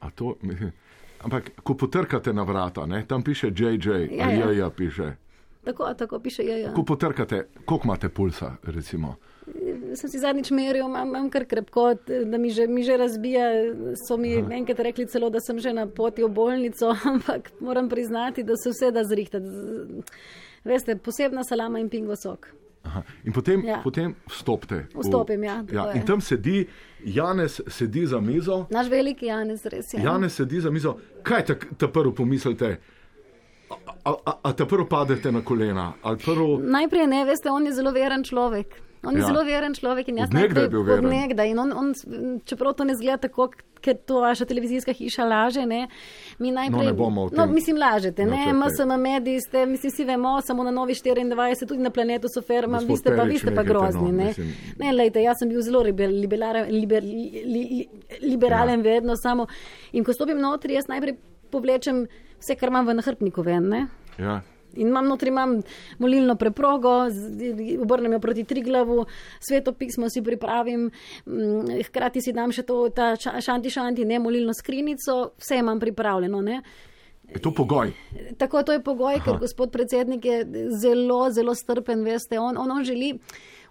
A to, ampak, ko potrkate na vrata, ne, tam piše JJ, Ja, ja. ja, ja piše. Tako, tako piše, ja, ja. Ko potrkate, koliko imate pulsa, recimo? Sem si zadnjič meril, imam, imam kar krepko, da mi že, mi že razbija. So mi Aha. enkrat rekli celo, da sem že na poti v bolnico, ampak moram priznati, da se vse da zrihtati. Veste, posebna salama in pingo sok. Aha. In potem, ja. Ja. potem vstopite. Vstopim, ja, ja. In tam sedi, Janez sedi za mizo. Naš veliki Janez, res je. Janez sedi za mizo. Kaj ta, ta prvo pomislite? A, a, a, a ta prvo padete na kolena? Prvo... Najprej ne, veste, on je zelo veren človek. On je Ja. zelo veren človek in jaz nekdaj je bil veren. Nekdaj. In on, on, čeprav to ne zgleda tako, ker to vaša televizijska hiša laže, ne, mi najprej. No, ne bomo. No, mislim, lažete, No, ne. MSM mediji ste, mislim, vsi vemo, samo na novi 24, tudi na planetu so ferma, vi ste pa, vi ste pa nehajte, grozni, no, ne. mislim- Ne, lejte, jaz sem bil zelo liber, liberalen, liber, li, li, li, liberalen ja. vedno, samo in ko stopim notri, jaz najprej povlečem vse, kar imam v nahrbtniku ven, ne. Ja. In imam notri imam molilno preprogo, obrnem jo proti Triglavu, sveto pismo si pripravim, mm, hkrati si dam še to, ta ša- šanti šanti, ne molilno skrinico, vse imam pripravljeno. Ne. Je to pogoj. Tako to je pogoj, Aha. ker gospod predsednik je zelo, zelo strpen, veste, on, on, on želi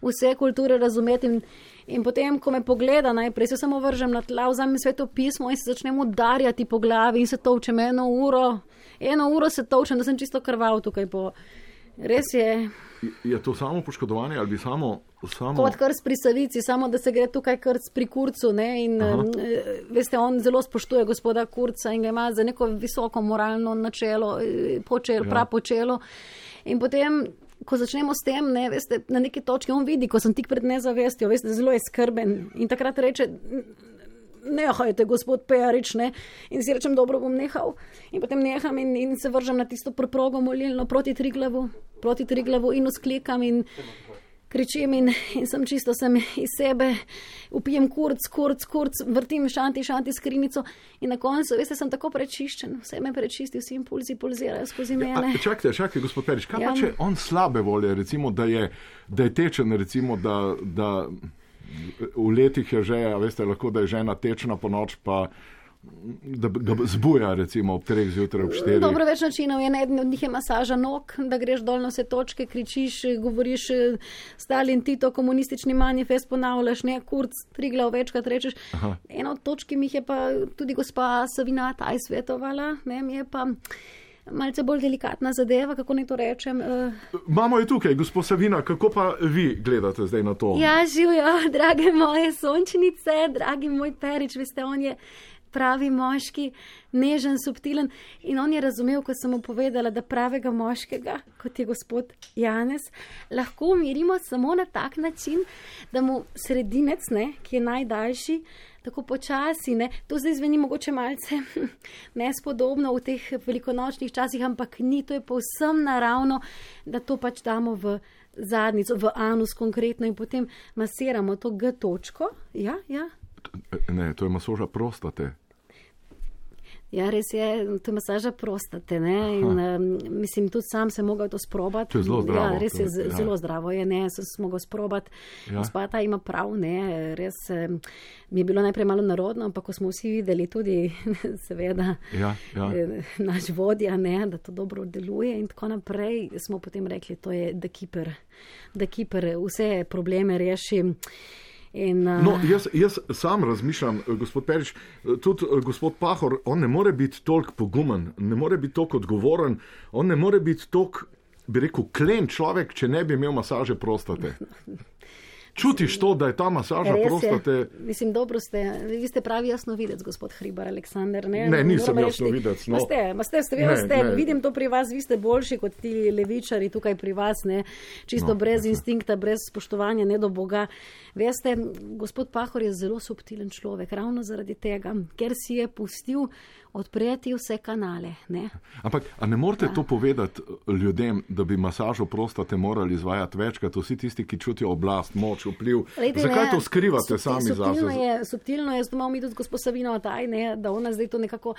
vse kulture razumeti. In, in potem, ko me pogleda, najprej se samo vržem na tla, vzamem sveto pismo in se začnem udarjati po glavi in se točem eno uro. Eno uro se točem, da sem čisto krval tukaj po. Res je, Je to samo poškodovanje ali bi samo. samo... kot krst pri savici, samo da se gre tukaj krst pri kurcu. Ne? In, Aha. eh, veste, on zelo spoštuje gospoda kurca in ga ima za neko visoko moralno načelo, eh, počelo, Ja. ja. prav počelo. In potem, ko začnemo s tem, ne, veste, na neki točki on vidi, ko sem tik pred nezavestjo, veste, zelo je skrben in takrat reče. Nehajte, gospod Perič, ne? in si rečem, dobro bom nehal. In potem neham in, in se vržem na tisto preprogo molilno proti Triglavu, proti Triglavu in usklikam in kričim in, in sem čisto sem iz sebe, upijem kurc, kurc, kurc, vrtim šanti, šanti skrinico in na koncu, veste, sem tako prečiščen, vse me prečisti, vsi impulzi pulzirajo skozi A, mene. čakajte, čakajte, gospod Perič, kaj Ja. pa če on slabe volje, recimo, da je, da je tečen, recimo, da, da v letih je že, veste, lahko da je žena tečna po noč, pa da ga zbuja, recimo, ob treh zjutraj, ob štirih. Dobro, več načinov je, eden od njih je masaža nog, da greš dol na vse točke, kričiš, govoriš eh, Stalin, Tito, komunistični manifest, ponavljaš, ne, kurc, tri glav večkrat rečeš. Aha. Ena od točk, ki mi je pa tudi gospa Savina Taj svetovala, ne, mi je pa malce bolj delikatna zadeva, kako naj to rečem. Uh, Mamo je tukaj, gospod Savina, kako pa vi gledate zdaj na to? Ja, živijo, drage moje sončnice, dragi moj perič, veste, on je pravi moški, nežen, subtilen. In on je razumel, ko sem mu povedala, da pravega moškega, kot je gospod Janez, lahko umirimo samo na tak način, da mu sredinec, ne, ki je najdaljši, tako počasi, ne, to zdaj zveni mogoče malce nespodobno v teh velikonočnih časih, ampak ni, to je povsem naravno, da to pač damo v zadnico, v anus konkretno in potem masiramo to G točko. Ja, ja. Ne, to je masoža prostate. Ja, res je, to je masaža prostate. Ne? In, um, mislim, tudi sam sem mogel to sprobati. To je zelo zdravo, Ja, res je je- z- ja. zelo zdravo, je, ne, sem se mogel sprobati. Ja. Spata ima prav, ne, res um, mi je bilo najprej malo narodno, ampak ko smo vsi videli tudi, seveda, Ja, ja. naš vodja, ne, da to dobro deluje in tako naprej, smo potem rekli, to je The Keeper, The Keeper vse probleme reši. In, uh, No, jaz, jaz sam razmišljam, eh, gospod Perič, eh, tudi gospod Pahor, on ne more biti toliko pogumen, ne more biti toliko odgovoren, on ne more biti toliko, bi rekel, klen človek, če ne bi imel masaže prostate. Čutiš to, da je ta masaža Res je. prostate? Mislim, dobro ste, vi ste pravi jasnovidec, gospod Hribar Aleksandr. Ne, Ne, nisem jasnovidec, no. Ma Ste, ma ste, seveda Ne, ste, ne. vidim to pri vas, vi ste boljši kot ti levičari tukaj pri vas, ne, čisto No, brez instinkta, brez spoštovanja, ne do Boga. Veste, gospod Pahor je zelo subtilen človek, ravno zaradi tega, ker si je pustil odpreti vse kanale. Ne. Ampak, a ne morete Ja. to povedati ljudem, da bi masažo prostate morali izvajati večkrat, vsi tisti, ki čutijo oblast, moč, vpliv? Lejte, Zakaj ne, to skrivate subti- sami zase? Je, subtilno je, zato imamo mi tudi gospod Savino taj, ne, da ona zdaj to nekako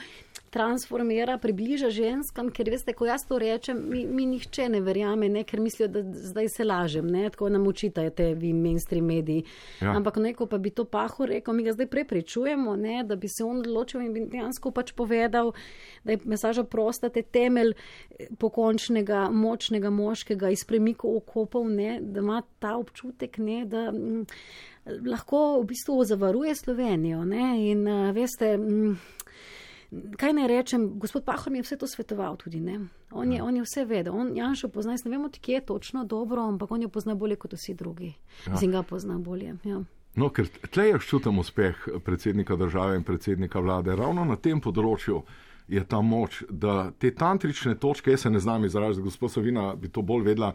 transformira, približa ženskam, ker veste, ko jaz to rečem, mi, mi nihče ne verjame, ne, ker mislijo, da zdaj se lažem, ne, tako nam učitate vi mainstream mediji. Ja. Ampak neko pa bi to pahu rekel, mi ga zdaj prepričujemo, ne, da bi se on odločil in bi dejansko pač povedal, da je masaža prostate temelj eh, pokončnega, močnega moškega iz premikov okopov, ne, da ima ta občutek, ne, da mm, lahko v bistvu zavaruje Slovenijo. Ne, in uh, veste, mm, kaj naj rečem, gospod Pahor mi je vse to svetoval tudi. Ne. On je, on je vse vedel, on Janšo pozna, jaz ne vem, odkje je točno dobro, ampak on jo pozna bolje kot vsi drugi. Ja. Mislim, ga pozna bolje. Ja. No, ker tle jaz čutim uspeh predsednika države in predsednika vlade. Ravno na tem področju je ta moč, da te tantrične točke, jaz se ne znam izraziti, gospod Savina bi to bolj vedela.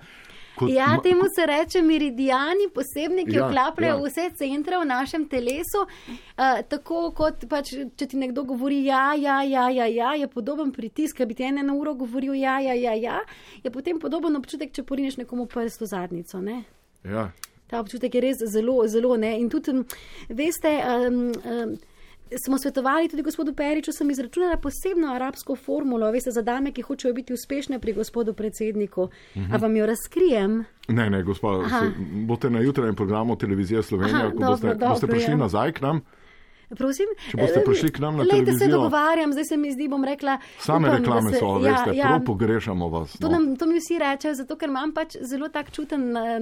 Kot, Ja, temu se reče meridiani, posebni, ki Ja, oklapljajo ja. vse centre v našem telesu. Uh, tako kot pač, če ti nekdo govori, ja, ja, ja, ja, ja je podoben pritisk, ki bi ti ene na uro govoril, ja, ja, ja, ja, je potem podoben občutek, če porineš nekomu prst v zadnico. Ne? Ja. Ta občutek je res zelo, zelo ne. In tudi, veste, um, um, smo svetovali tudi gospodu Periču, sem izračunala posebno arabsko formulo, veste, za dame, ki hočejo biti uspešne pri gospodu predsedniku. Mhm. A vam jo razkrijem? Ne, ne, gospod, boste na jutranjem programu televizije Slovenija, Aha, ko dobro, boste, dobro, boste prišli ja. nazaj k nam. Prosim? Če boste prišli k nam na se televizijo. dogovarjam, zdaj se mi zdi, bom rekla. Same upam, reklame se- so, ja, veste, ja, prav pogrešamo vas. To, No. nam, to mi vsi rečejo, zato ker imam pač zelo tak čuten, eh,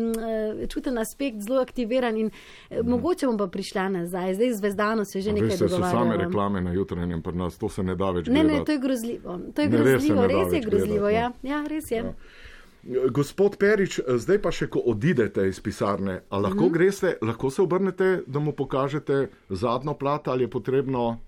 čuten aspekt, zelo aktiviran in mm. mogoče bom pa prišla nazaj. Zdaj zvezdano se že nekaj Veste, so same reklame na jutranjem pri nas, to se ne da več Ne, ne, gledati. to je grozljivo. To je Ne, res se grozljivo, ne da res je grozljivo. gledati, Ja, ja res je. Ja. Gospod Perič, zdaj pa še, ko odidete iz pisarne, a lahko mm. -hmm. greste, lahko se obrnete, da mu pokažete zadnjo plat ali je potrebno.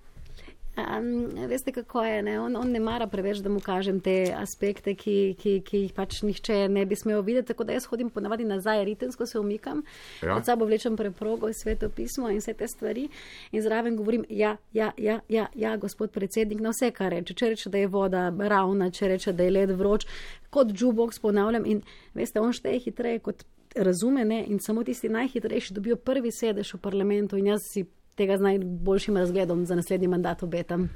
Um, veste, kako je. Ne? On, on ne mara preveč, da mu kažem te aspekte, ki, ki, ki jih pač nihče ne bi smel videti. Tako da jaz hodim ponavadi nazaj, ritensko se umikam, Ja. pod sabo vlečem preprogo, sveto pismo in vse te stvari. In zraven govorim, ja, ja, ja, ja, ja, gospod predsednik, na vse, kar reče. Če reče, da je voda ravna, če reče, da je led vroč, kot jukebox ponavljam. In veste, on šteje hitreje kot razume ne? in samo tisti najhitrejši dobijo prvi sedež v parlamentu in jaz si tega z najboljšim razgledom za naslednji mandat obetam.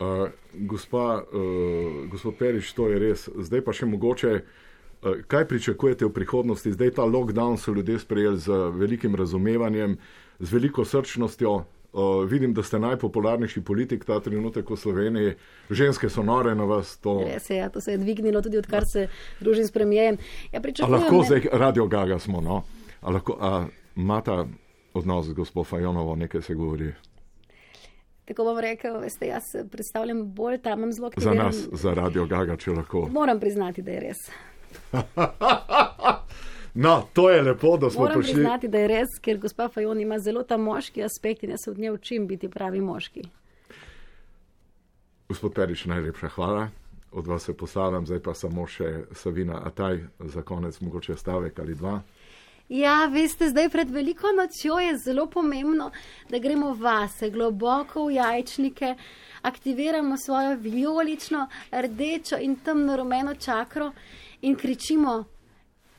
Uh, gospa, uh, gospod Perič, to je res. Zdaj pa še mogoče, uh, kaj pričakujete v prihodnosti? Zdaj ta lockdown so ljudje sprejeli z velikim razumevanjem, z veliko srčnostjo. Uh, vidim, da ste najpopularnejši politik ta trenutek v Sloveniji. Ženske so nore na vas. To... Res je, ja, to se je dvignilo tudi odkar se družim s premijejem. Ja, lahko ne- zdaj radio gaga smo, no? A lahko, a imata odnos z gospod Fajonovo, nekaj se govori. Tako bom rekel, veste, jaz predstavljam bolj tam, imam zelo Za aktiviran- nas, za radio gaga, če lahko. Moram priznati, da je res. No, to je lepo, da smo Moram prišli. priznati, da je res, ker gospa Fajon ima zelo ta moški aspekt in jaz se od nje učim biti pravi moški. Gospod Perič, najlepša hvala. Od vas se poslavljam, zdaj pa samo še Savina Ataj za konec, mogoče stavek ali dva. Ja, veste, zdaj pred veliko nočjo je zelo pomembno, da gremo vase, globoko v jajčnike, aktiviramo svojo vijolično, rdečo in temno rumeno čakro in kričimo: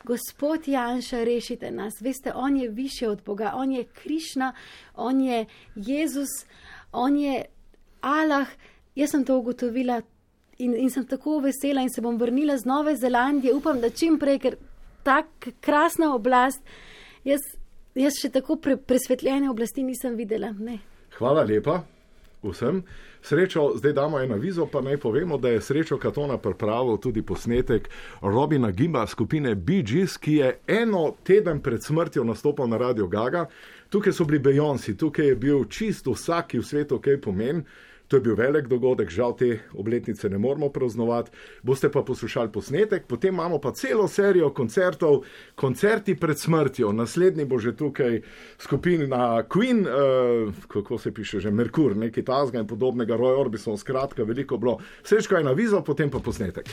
Gospod Janša, rešite nas. Veste, on je više od Boga, on je Krišna, on je Jezus, on je Allah. Jaz sem to ugotovila in, in sem tako vesela in se bom vrnila z Nove Zelandije. Upam, da čim prej, ker tako krasna oblast. Jaz, jaz še tako pre, presvetljene oblasti nisem videla. Ne. Hvala lepa vsem. Srečo, zdaj damo eno vizo, pa naj povemo, da je srečo Katona pripravil tudi posnetek Robina Gimba skupine Bee Gees, ki je eno teden pred smrtjo nastopal na Radio Gaga. Tukaj so bili Beyoncé, tukaj je bil čisto vsak, ki v svetu kaj pomeni. To je bil velik dogodek, žal te obletnice ne moremo praznovati. Boste pa poslušali posnetek, potem imamo pa celo serijo koncertov, koncerti pred smrtjo. Naslednji bo že tukaj skupina Queen, uh, kako se piše že Merkur, nekaj tazga in podobnega, Roy Orbison, skratka, veliko bilo. Srečko je na vizo, potem pa posnetek.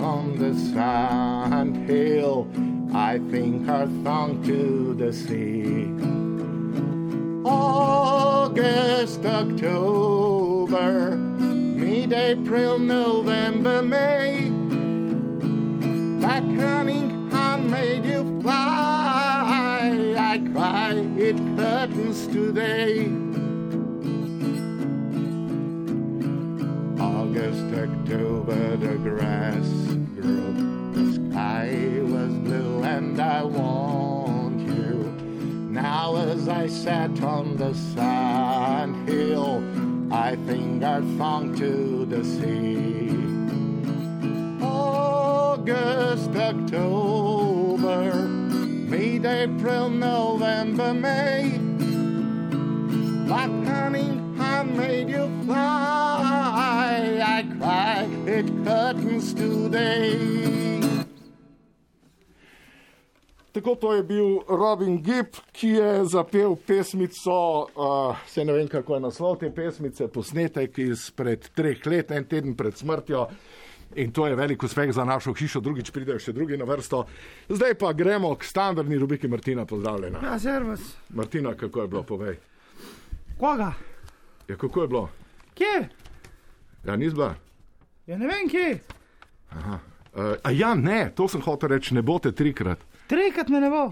On the sand hill, I think our song Tako to je bil Robin Gibb, ki je zapel pesmico, uh, se ne vem kako je naslov te pesmice, posnetek izpred treh let, en teden pred smrtjo. In to je velik uspeh za našo hišo, drugič pridejo še drugi na vrsto. Zdaj pa gremo k standardni rubriki Martina, pozdravljena. Ja, servus. Martina, kako je bilo, povej. Koga? Ja, kako je bilo? Kje? Ja, ni bila. Ja, ne vem kje. Uh, a ja, ne, to sem hotel reči, ne boste trikrat. Trikrat me ne bo.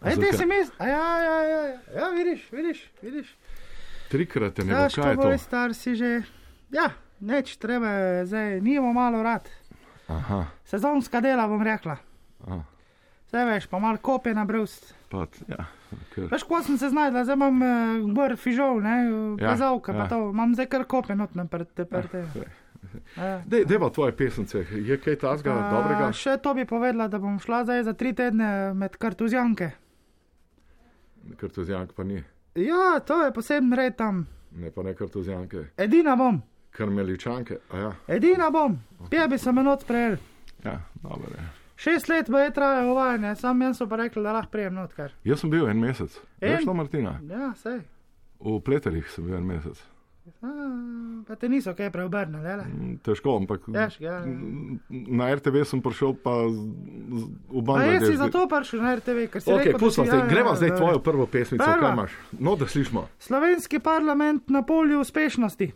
Aj, te zakaj? se mi. Ja, ja, ja, ja, ja, vidiš, vidiš, vidiš. Trikrat te ne Ja, bo, kaj je što bolj to? star si že. Ja, neč, treba zdaj, nimo malo rad. Aha, Sezonska dela bom rekla. Zdaj veš, pa malo kope na brust. pa, t- ja, ker. Veš, ko sem se znašla, zdaj imam uh, gor fižol, ne, Ja, kazalka, ja. pa to, imam zdaj kar kope notne pred te prte. Dej, deva tvoje pesence, je kaj tazga dobrega? Še to bi povedala, da bom šla zdaj za tri tedne med kartuzjanke. Kartuzjank pa ni, Ja, to je poseben red tam. ne pa ne kartuzjanke, Edina bom, karmeličanke, a ja, edina bom, pije bi se me not sprejel. ja, dobro je. Šest let bo je trajalo uvajanje, sam jaz so pa rekli, da lahko prijem not kar. Jaz sem bil en mesec, En? veš to, Martina? Ja, sej. V pleterjih sem bil en mesec. A, pa te niso kaj preobrnili, le. Mm, Težko, ampak Veš, ja. na RTV sem prišel pa z, z, v Bangladeš. jaz si zato prišel na RTV, ker si Ok, rekel, da pustimo si- zdaj, ja, ja, zdaj ja. tvojo prvo pesmico, Prva. kaj imaš? No, da slišimo. Slovenski parlament na polju uspešnosti.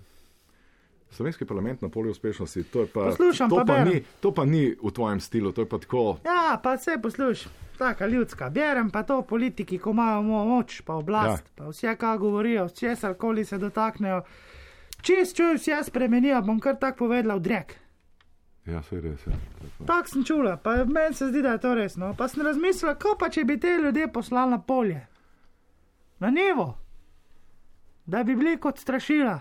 Slovenski parlament na polju uspešnosti, to je pa, Poslušam, to pa pa, ni, to pa ni v tvojem stilu, to je pa tako. Ja, pa vse poslušaj, taka ljudska. Berem pa to politiki, ko imajo mo moč, pa oblast, ja. pa vse, kar govorijo, česar koli se dotaknejo. Čist čuj, vse spremenijo, bom kar tako povedala, odrek. Ja, se res. Ja. Je pa- Tako sem čula, pa meni se zdi, da je to resno. Pa sem razmislila, kako pa če bi te ljudje poslali na polje, na nivo, da bi bili kot strašila.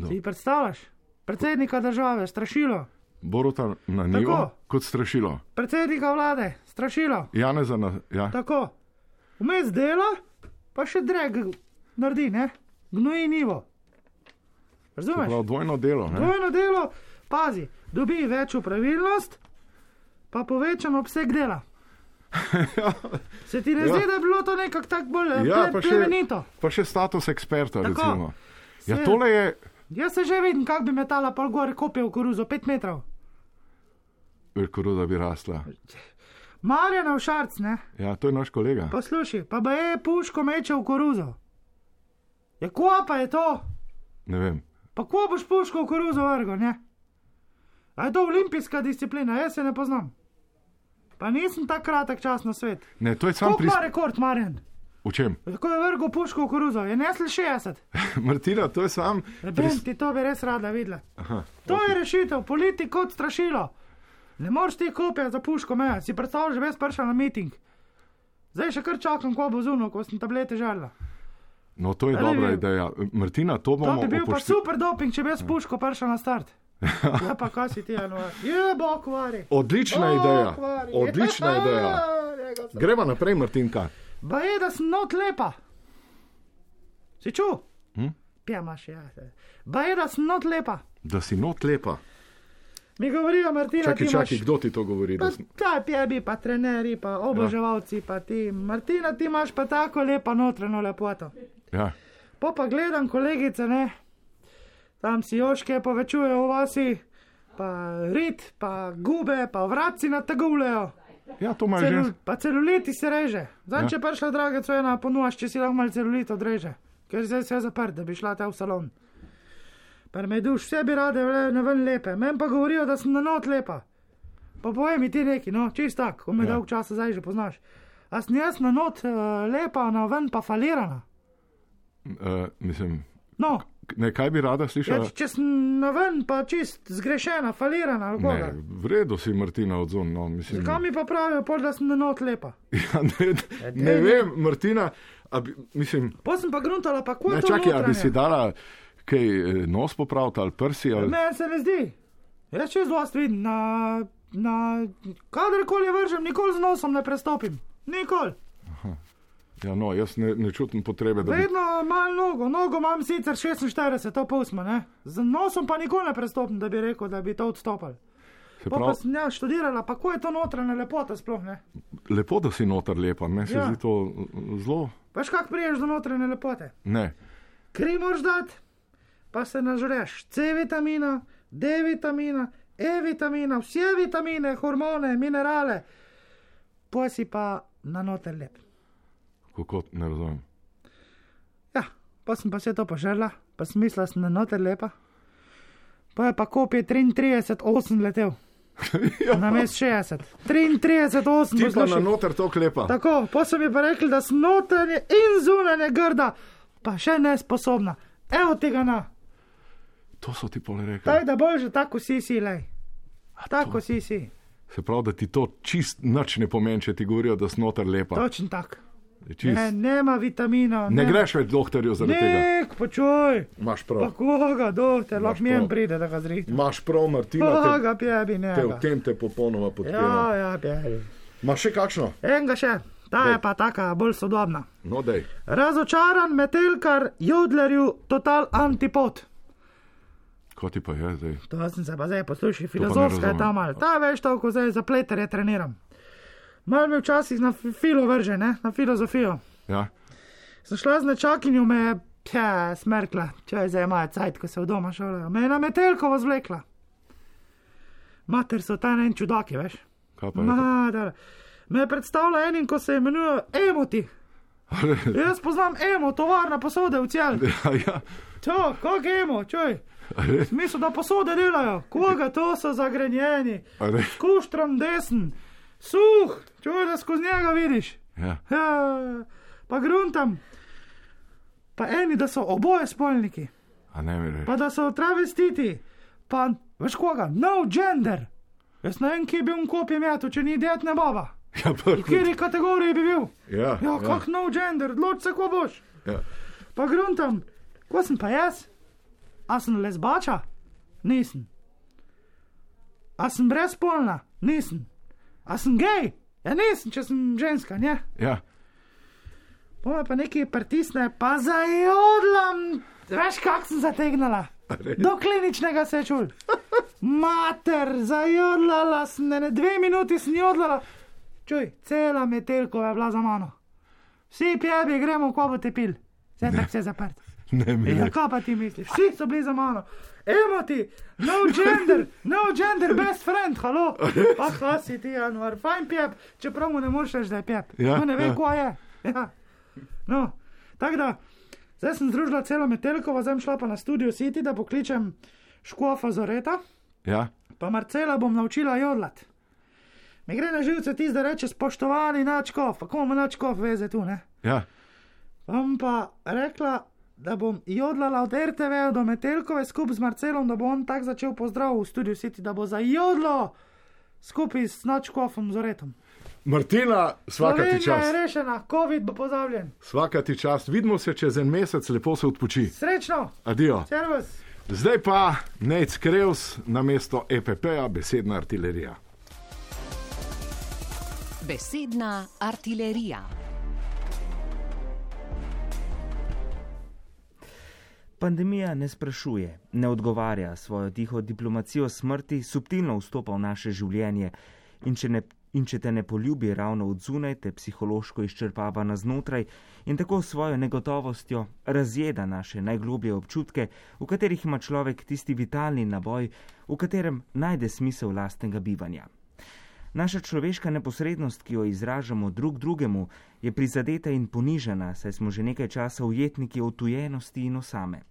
No. Si predstavljaš? Predsednika države, strašilo, Boruta na nivo Tako. kot strašilo. predsednika vlade, strašilo. Janeza na. Ja. Tako, vmes dela, pa še dreg naredi, ne? Gnoji nivo. Razumeš? pravi, dvojno delo. Ne? Dvojno delo, pazi, dobi večjo pravilnost, pa povečan obseg dela. Se ti ne Ja. zdi, da je bilo to nekako tako bolj Ja, ja, pa še- plemenito? Pa še status eksperta, Tako. recimo. Ja, tole je. Jaz se že vidim, kako bi metala pol gor kopje v koruzo, pet metrov. Koruza bi rasla. Marjana v šarc, ne? Ja, to je naš kolega. Poslušaj, pa ba je puško meče v koruzo. Ja, ko pa je to? Ne vem. Pa ko boš puško v koruzo vrgo, ne? A je to olimpijska disciplina, jaz se ne poznam. Pa nisem tako kratek čas na svet. Ne, to je sam Koliko ima pristop. rekord, Marjan? V čem? Tako je vrgo puško v koruzo, je nesli 60. Martina, to je sam. Rebem, ti to bi res rada videla. Aha, To je rešitev, politik kot strašilo. Ne moreš ti kopija za puško meja, si predstavljaš, že ves prišel na miting. Zdaj še kar čakam, ko bo zuno, ko sem tablete žalila. No, to je Ali dobra je- ideja. Martina, to To bomo bi bil pa upoštevali. super doping, če bi jaz puško prišel na start. Ja, pa kaj si ti, Januar? Je, bo kvari. Odlična O, ideja. kvari. Odlična ideja. Greva naprej, Martinka. Ba je, da sem not lepa. Si ču? Hm? Pija imaš, ja. Ba je, da sem not lepa. Da si not lepa. Mi govorijo, Martina, Čakaj, ti čakaj, imaš... kdo ti to govori? Pa, sem... ta pjebi, pa trenerji, pa oboževalci, pa ti. Martina, ti imaš pa tako lepa notranjo lepoto. ja. Po pa gledam kolegice, ne, tam si joške povečujejo v vasi, pa rit, pa gube, pa vratci nategujejo. Ja, to imaš žensk. pa celuliti se reže. Zdaj, Ja. če prišla draga cvena, ponujaš, če si lahko malo celulit odreže, ker zdaj se je zaprt, da bi šla ta v salon. Pa me duš, vse bi rade na ven lepe, meni pa govorijo, da sem na not lepa. Pa povej mi ti neki, no, čist tak, ko me ja. dolg časa zdaj že poznaš. A sem jaz na not uh, lepa, na ven pa falirana. Uh, mislim, No, ne, kaj bi rada ja, slišala? če- če sem na ven pa čist zgrešena, falirana, ali Ne, v redu si Martina odzun. No, mislim, Zakaj mi pa pravijo, pol, da sem na not lepa? ja, ne, ne vem, Martina, bi, mislim, Pa sem pa gruntala, pa ne je to čakaj, a bi si dala kaj eh, nos popraviti ali prsi ali. Meni se ne zdi. Jaz čez dost vidim, na, na kadarkoli vržem, nikoli z nosom ne prestopim. Nikoli. Ja, no, jaz ne, ne čutim potrebe, da bi. Vedno malo nogo, nogo imam sicer 46, to pustimo, ne. Z nosom pa nikoli ne prestopim, da bi rekel, da bi to odstopil. Se Pa, pa pravi, sem ja študirala, pa kako je to notranja lepota sploh, ne. lepo, da si noter lepa, meni se Ja. zdi to eh, zelo. Veš, kak priješ do notranje lepote? Ne. Kri moraš dati, pa se nažreš C vitamina, D vitamina, E vitamina, vse vitamine, hormone, minerale, pa si pa na noter lep. Kako ne razumem. Ja, pa sem pa vse to požrla, pa sem mislila, da sem na noter lepa. Pa je pa kopije 33, 8 letel. Na mest 60. 33, 8 Ti pa na noter to klepa. Tako, pa so mi pa rekli, da sem notranje in zunanje grda, pa še nesposobna. Evo tega na. To so ti pole rekli. Taj, da bolj že tako si si lej. Tako si si. Se pravi, da ti to čist nič ne pomeni, če ti govorijo, da si noter lepa. Točen tak. Čist. Ne, nema vitaminov. Ne greš več doktorju zaradi tega. Nek, počuj. Imaš prav. koga, dohter, lahko mi en pride, da ga zrihta. Imaš prav, Martina, te, Koga pjebi, ne. te v tem te popolnoma Ja, podpiram. ja, pjebi. Imaš še kakšno? Enega še, ta je pa taka bolj sodobna. No, dej. Razočaran metelkar Jodlerju total antipod. Ko ti pa je zdaj? To sem se pa zdaj poslušal, ne filozofska je ta razumem. mal. Ta veš, to, ko zdaj za pleterje treniram. Mal mi včasih na fi- filo vrže, ne? na filozofijo. Ja. Sem šla z nečakinjo, me je pja, smrkla, če je zdaj imajo cajt, ko se v doma šolajo. Me je na metelkovo zvlekla. Mater so ta en čudaki, veš. Kaj pa to? Mater. Me je predstavila enim, ko se imenuje Emoti. Jaz poznam Emo, tovarna posode v cel. Ja, ja. To, kako Emo, čuj. Smisel, da posode delajo. Koga to so zagrenjeni. Kuštrom desen, suh, čuj, da skozi njega vidiš. Ja. Ja, pa gruntam. Pa eni, da so oboje spolniki, ne pa da so travestiti, pa veš koga, no gender. Jaz ne vem, kje bi on kopje metu, če ni det ne baba. Ja, V kateri kategoriji bi bil? Ja, Ja, ja. kak no gender, odloč se, ko boš. Ja. Pa gruntam, ko sem pa jaz? A sem lesbača? Nisem. A sem brezpolna? Nisem. A sem gej? Ja, nisem, če sem ženska, ne? Ja. Pome pa nekaj pritisne, pa zajodlam. Veš, kak sem zategnila? Do kliničnega se je čul. Mater, zajodlala sem, ne, ne dve minuti sem jodlala. Čuj, cela metelkova je bila za mano. Vsi pjebi, gremo, ko boste pil. Zdaj pa vse zaprt. Ne mi Ja, reči. kaj pa ti misliš? Vsi so bili za mano. Emo ti, no gender, no gender, best friend, halo. Pa kaj si ti, Januar, fajn pjep, čeprav mu ne moreš reči, da je pjep. Ja, On ne ve, ja. ko je. Ja. No, tako da, zdaj sem združila celo metelkovo, zdaj šla pa na studio City, da pokličem škofa Zoreta, Ja. pa Marcela bom naučila jodlat. Mi gre na živce tisti, da reče spoštovani načkov, pa komu načkov veze tu, ne? Ja. Bom pa rekla, da bom jodlala od RTV do Metelkove skupaj z Marcelom, da bo on tak začel pozdrav v studiu City, da bo zajodlo skupaj s Načkofom Zoretom. Martina, svaka ti Slovenija je čast. rešena, COVID bo pozabljen. Svaka ti čast. Vidimo se čez en mesec, lepo se odpoči. Srečno, Adijo. servus. Zdaj pa Nec Krevs na mesto EPP-ja, besedna artilerija. Besedna artilerija. Pandemija ne sprašuje, ne odgovarja, svojo tiho diplomacijo smrti subtilno vstopa v naše življenje in če, ne, in če te ne poljubi ravno od zunaj, te psihološko izčrpava na znotraj in tako s svojo negotovostjo razjeda naše najgloblje občutke, v katerih ima človek tisti vitalni naboj, v katerem najde smisel lastnega bivanja. Naša človeška neposrednost, ki jo izražamo drug drugemu, je prizadeta in ponižena, saj smo že nekaj časa ujetniki otujenosti in osame.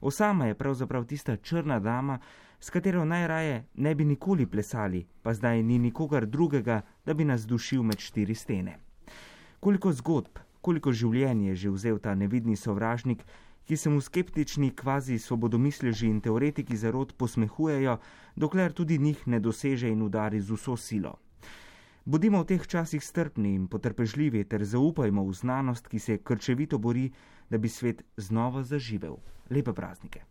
Osama je pravzaprav tista črna dama, s katero najraje ne bi nikoli plesali, pa zdaj ni nikogar drugega, da bi nas dušil med štiri stene. Koliko zgodb, koliko življenj je že vzel ta nevidni sovražnik, ki se mu skeptični kvazi svobodomisleži in teoretiki zarod posmehujejo, dokler tudi njih ne doseže in udari z vso silo. Bodimo v teh časih strpni in potrpežljivi ter zaupajmo v znanost, ki se krčevito bori, da bi svet znova zaživel. Lepe praznike.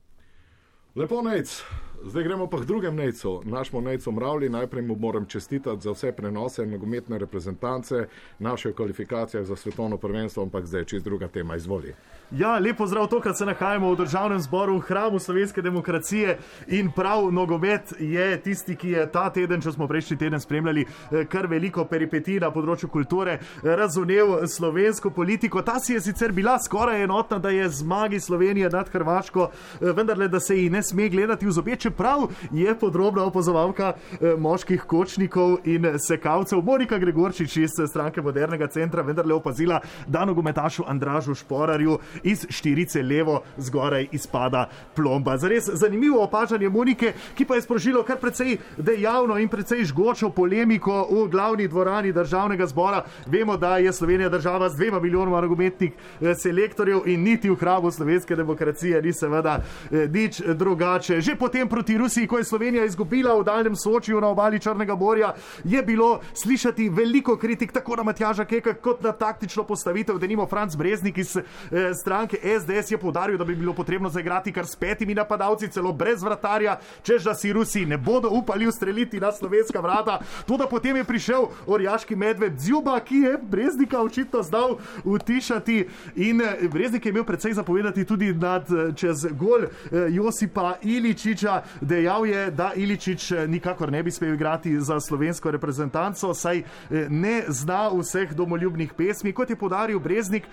Lepo nec, zdaj gremo pa k drugem necu, našemu necu Mravli. Najprej mu moram čestitati za vse prenose nogometne reprezentance, naše kvalifikacije za svetovno prvenstvo, ampak zdaj čist druga tema, izvoli. Ja, lepo zdrav, tokrat se nahajamo v državnem zboru, v hramu slovenske demokracije in prav nogomet je tisti, ki je ta teden, če smo prejšnji teden spremljali, eh, kar veliko peripetij na področju kulture, eh, razumel slovensko politiko. Ta si je sicer bila skoraj enotna, da je zmagi Slovenije nad Hrvaško, eh, vendarle, da se ji ne sme gledati v zobe, čeprav je podrobna opazovalka eh, moških kočnikov in sekavcev. Monika Gregorčič iz stranke Modernega centra vendarle opazila, da nogometašu Andražu Šporarju iz štirice levo zgoraj izpada plomba. Zares zanimivo opažanje Monike, ki pa je sprožilo kar precej dejavno in precej žgočo polemiko v glavni dvorani državnega zbora. Vemo, da je Slovenija država z dvema milijonoma nogometnih eh, selektorjev in niti v hramu slovenske demokracije ni seveda eh, nič drugače. Že potem proti Rusiji, ko je Slovenija izgubila v daljnem Sočiju na obali Črnega morja, je bilo slišati veliko kritik tako na Matjaža Keka kot na taktično postavitev. Denimo Franc Breznik iz eh, stranke SDS je povdaril, da bi bilo potrebno zaigrati kar s petimi napadalci, celo brez vratarja, čež da si Rusi ne bodo upali ustreliti na slovenska vrata. To, da potem je prišel orjaški medved Zjuba, ki je Breznika očitno znal utišati in eh, Breznik je imel precej zapovedati tudi nad, eh, čez gol eh, Josipa Iličiča. Dejal je, da Iličič nikakor ne bi smel igrati za slovensko reprezentanco, saj ne zna vseh domoljubnih pesmi. Kot je podaril Breznik,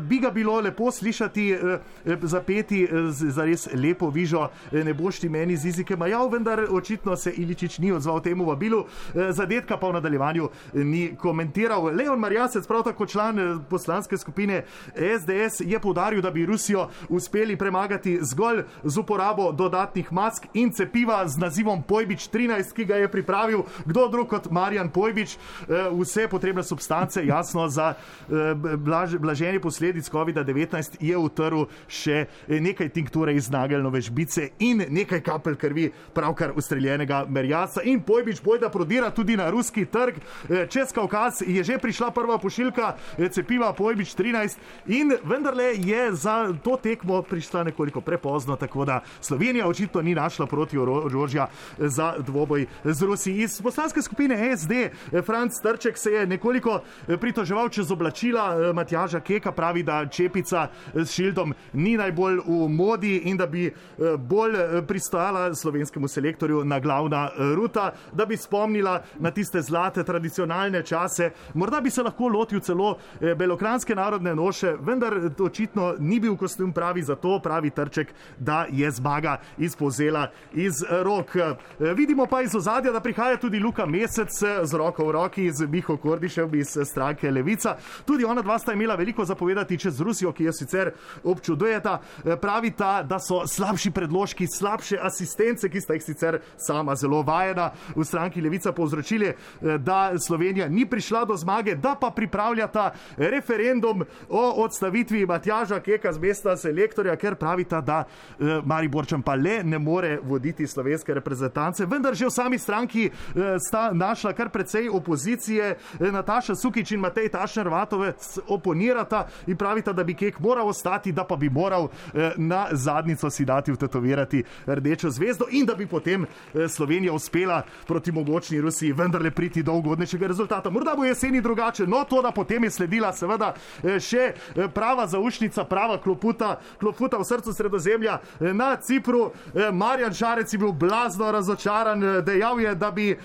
bi ga bilo lepo slišati eh, eh, zapeti eh, za res lepo vižo, ne boš ti meni z jezike majal, vendar očitno se Iličič ni odzval temu vabilu, zadetka pa v nadaljevanju ni komentiral. Leon Marjasec, prav tako član poslanske skupine SDS, je povdaril, da bi Rusijo uspeli premagati zgolj z uporabo dodatnih mask in cepiva z nazivom Pojbič 13, ki ga je pripravil kdo drug kot Marjan Pojbič. Vse potrebne substance, jasno, za blaž, blaženje posledic COVID-19 je utrl še nekaj tinkture iz nageljnove žbice in nekaj kapelj krvi pravkar ustreljenega merjasa. In Pojbič bojda prodira tudi na ruski trg. Eh, Čez Kaukaz je že prišla prva pošiljka eh, cepiva Pojbič 13 in vendarle je za to tekmo prišla nekoliko prepozno, tako da Slovenija očitno ni našla proti orožja za dvoboj z Rusi. Iz poslanske skupine SD Franc Trček se je nekoliko pritoževal čez oblačila Matjaža Keka, pravi, da čepica s šildom ni najbolj v modi in da bi eh, bolj eh, pristajala slovenskemu selektorju na glavna eh, ruta, da bi spomnila na tiste zlate tradicionalne čase. Morda bi se lahko lotil celo belokranske narodne noše, vendar očitno ni bil kostum pravi za to, pravi Trček, da je zmaga izpozela iz rok. Vidimo pa iz ozadja, da prihaja tudi Luka Mesec z roko v roki z Miho Kordišem iz stranke Levica. Tudi ona dva sta imela veliko zapovedati čez Rusijo, ki jo sicer občudujeta. Eh, Pravita, da so slabši predložki, slabše asistence, ki sta jih sicer sama zelo vajena v stranki Levica povzročili, eh, da Slovenija ni prišla do zmage, da pa pripravljata referendum o odstavitvi Matjaža Keka z mesta selektorja, ker pravita, da eh, Mariborčan pa le ne more voditi slovenske reprezentance. Vendar že v sami stranki sta našla kar precej opozicije. Nataša Sukič in Matej Tašner Vatovec oponirata in pravita, da bi Kek moral ostati, da pa bi moral eh, na zadnico si dati vtetovirati rdečo zvezdo in da bi potem eh, Slovenija uspela proti mogočni Rusiji vendarle priti do ugodnejšega rezultata. Morda bo jeseni drugače, no to, da potem je sledila seveda eh, še eh, prava zaušnica, prava kloputa, kloputa v srcu sredozemlja na Cipru. Marjan Šarec je bil blazno razočaran, dejal je, da bi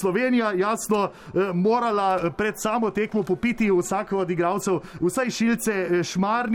Slovenija jasno morala pred samo tekmo popiti vsako od igralcev vsaj šilce eh,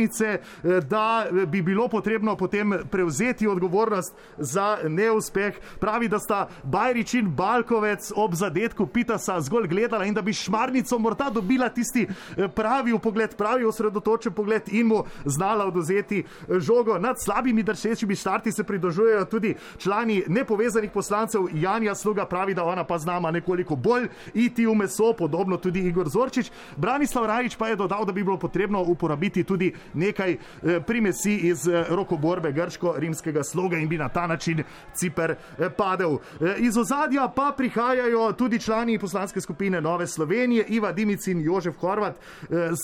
šmarnice, eh, da eh, bi bilo potrebno potem prevzeti odgovornost za neuspeh. Pravi, da sta Bajrič in Balkovec ob zadetku Pitasa zgolj gledala in da bi šmarnico morda dobila tisti eh, pravi pogled, pravi osredotočen pogled in mu znala oduzeti žogo. Nad slabimi dršečimi štarti se pridružujejo tudi člani nepovezanih poslancev. Janja Sluga pravi, da ona pa z nama nekoliko bolj iti v meso, podobno tudi Igor Zorčič. Branislav Rajič pa je dodal, da bi bilo potrebno uporabiti tudi nekaj eh, primesi iz eh, rokoborbe grško-rimskega sloga in bi na ta način Ciper eh, padel. Iz ozadja pa prihajajo tudi člani poslanske skupine Nove Slovenije, Iva Dimic in Jožef Horvat,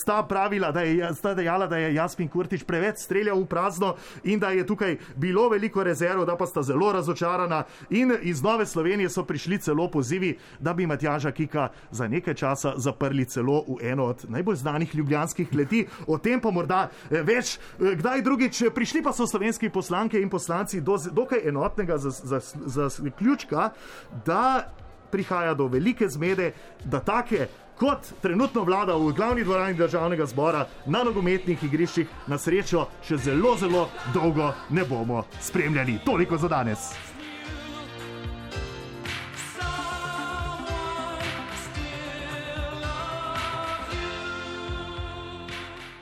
sta pravila, da je, sta dejala, da je Jasmin Kurtič preveč streljal v prazno in da je tukaj bilo veliko rezerv, da pa sta zelo razočarana in iz Nove Slovenije so prišli celo pozivi, da bi Matjaža Kika za nekaj časa zaprli celo v eno od najbolj znanih ljubljanskih kleti. O tem pa morda več, eh, kdaj drugič. Prišli pa so slovenski poslanke in poslanci do dokaj enotnega zaključka, da prihaja do velike zmede, da take kot trenutno vlada v glavni dvorani državnega zbora na nogometnih igriščih na srečo še zelo, zelo dolgo ne bomo spremljali. Toliko za danes.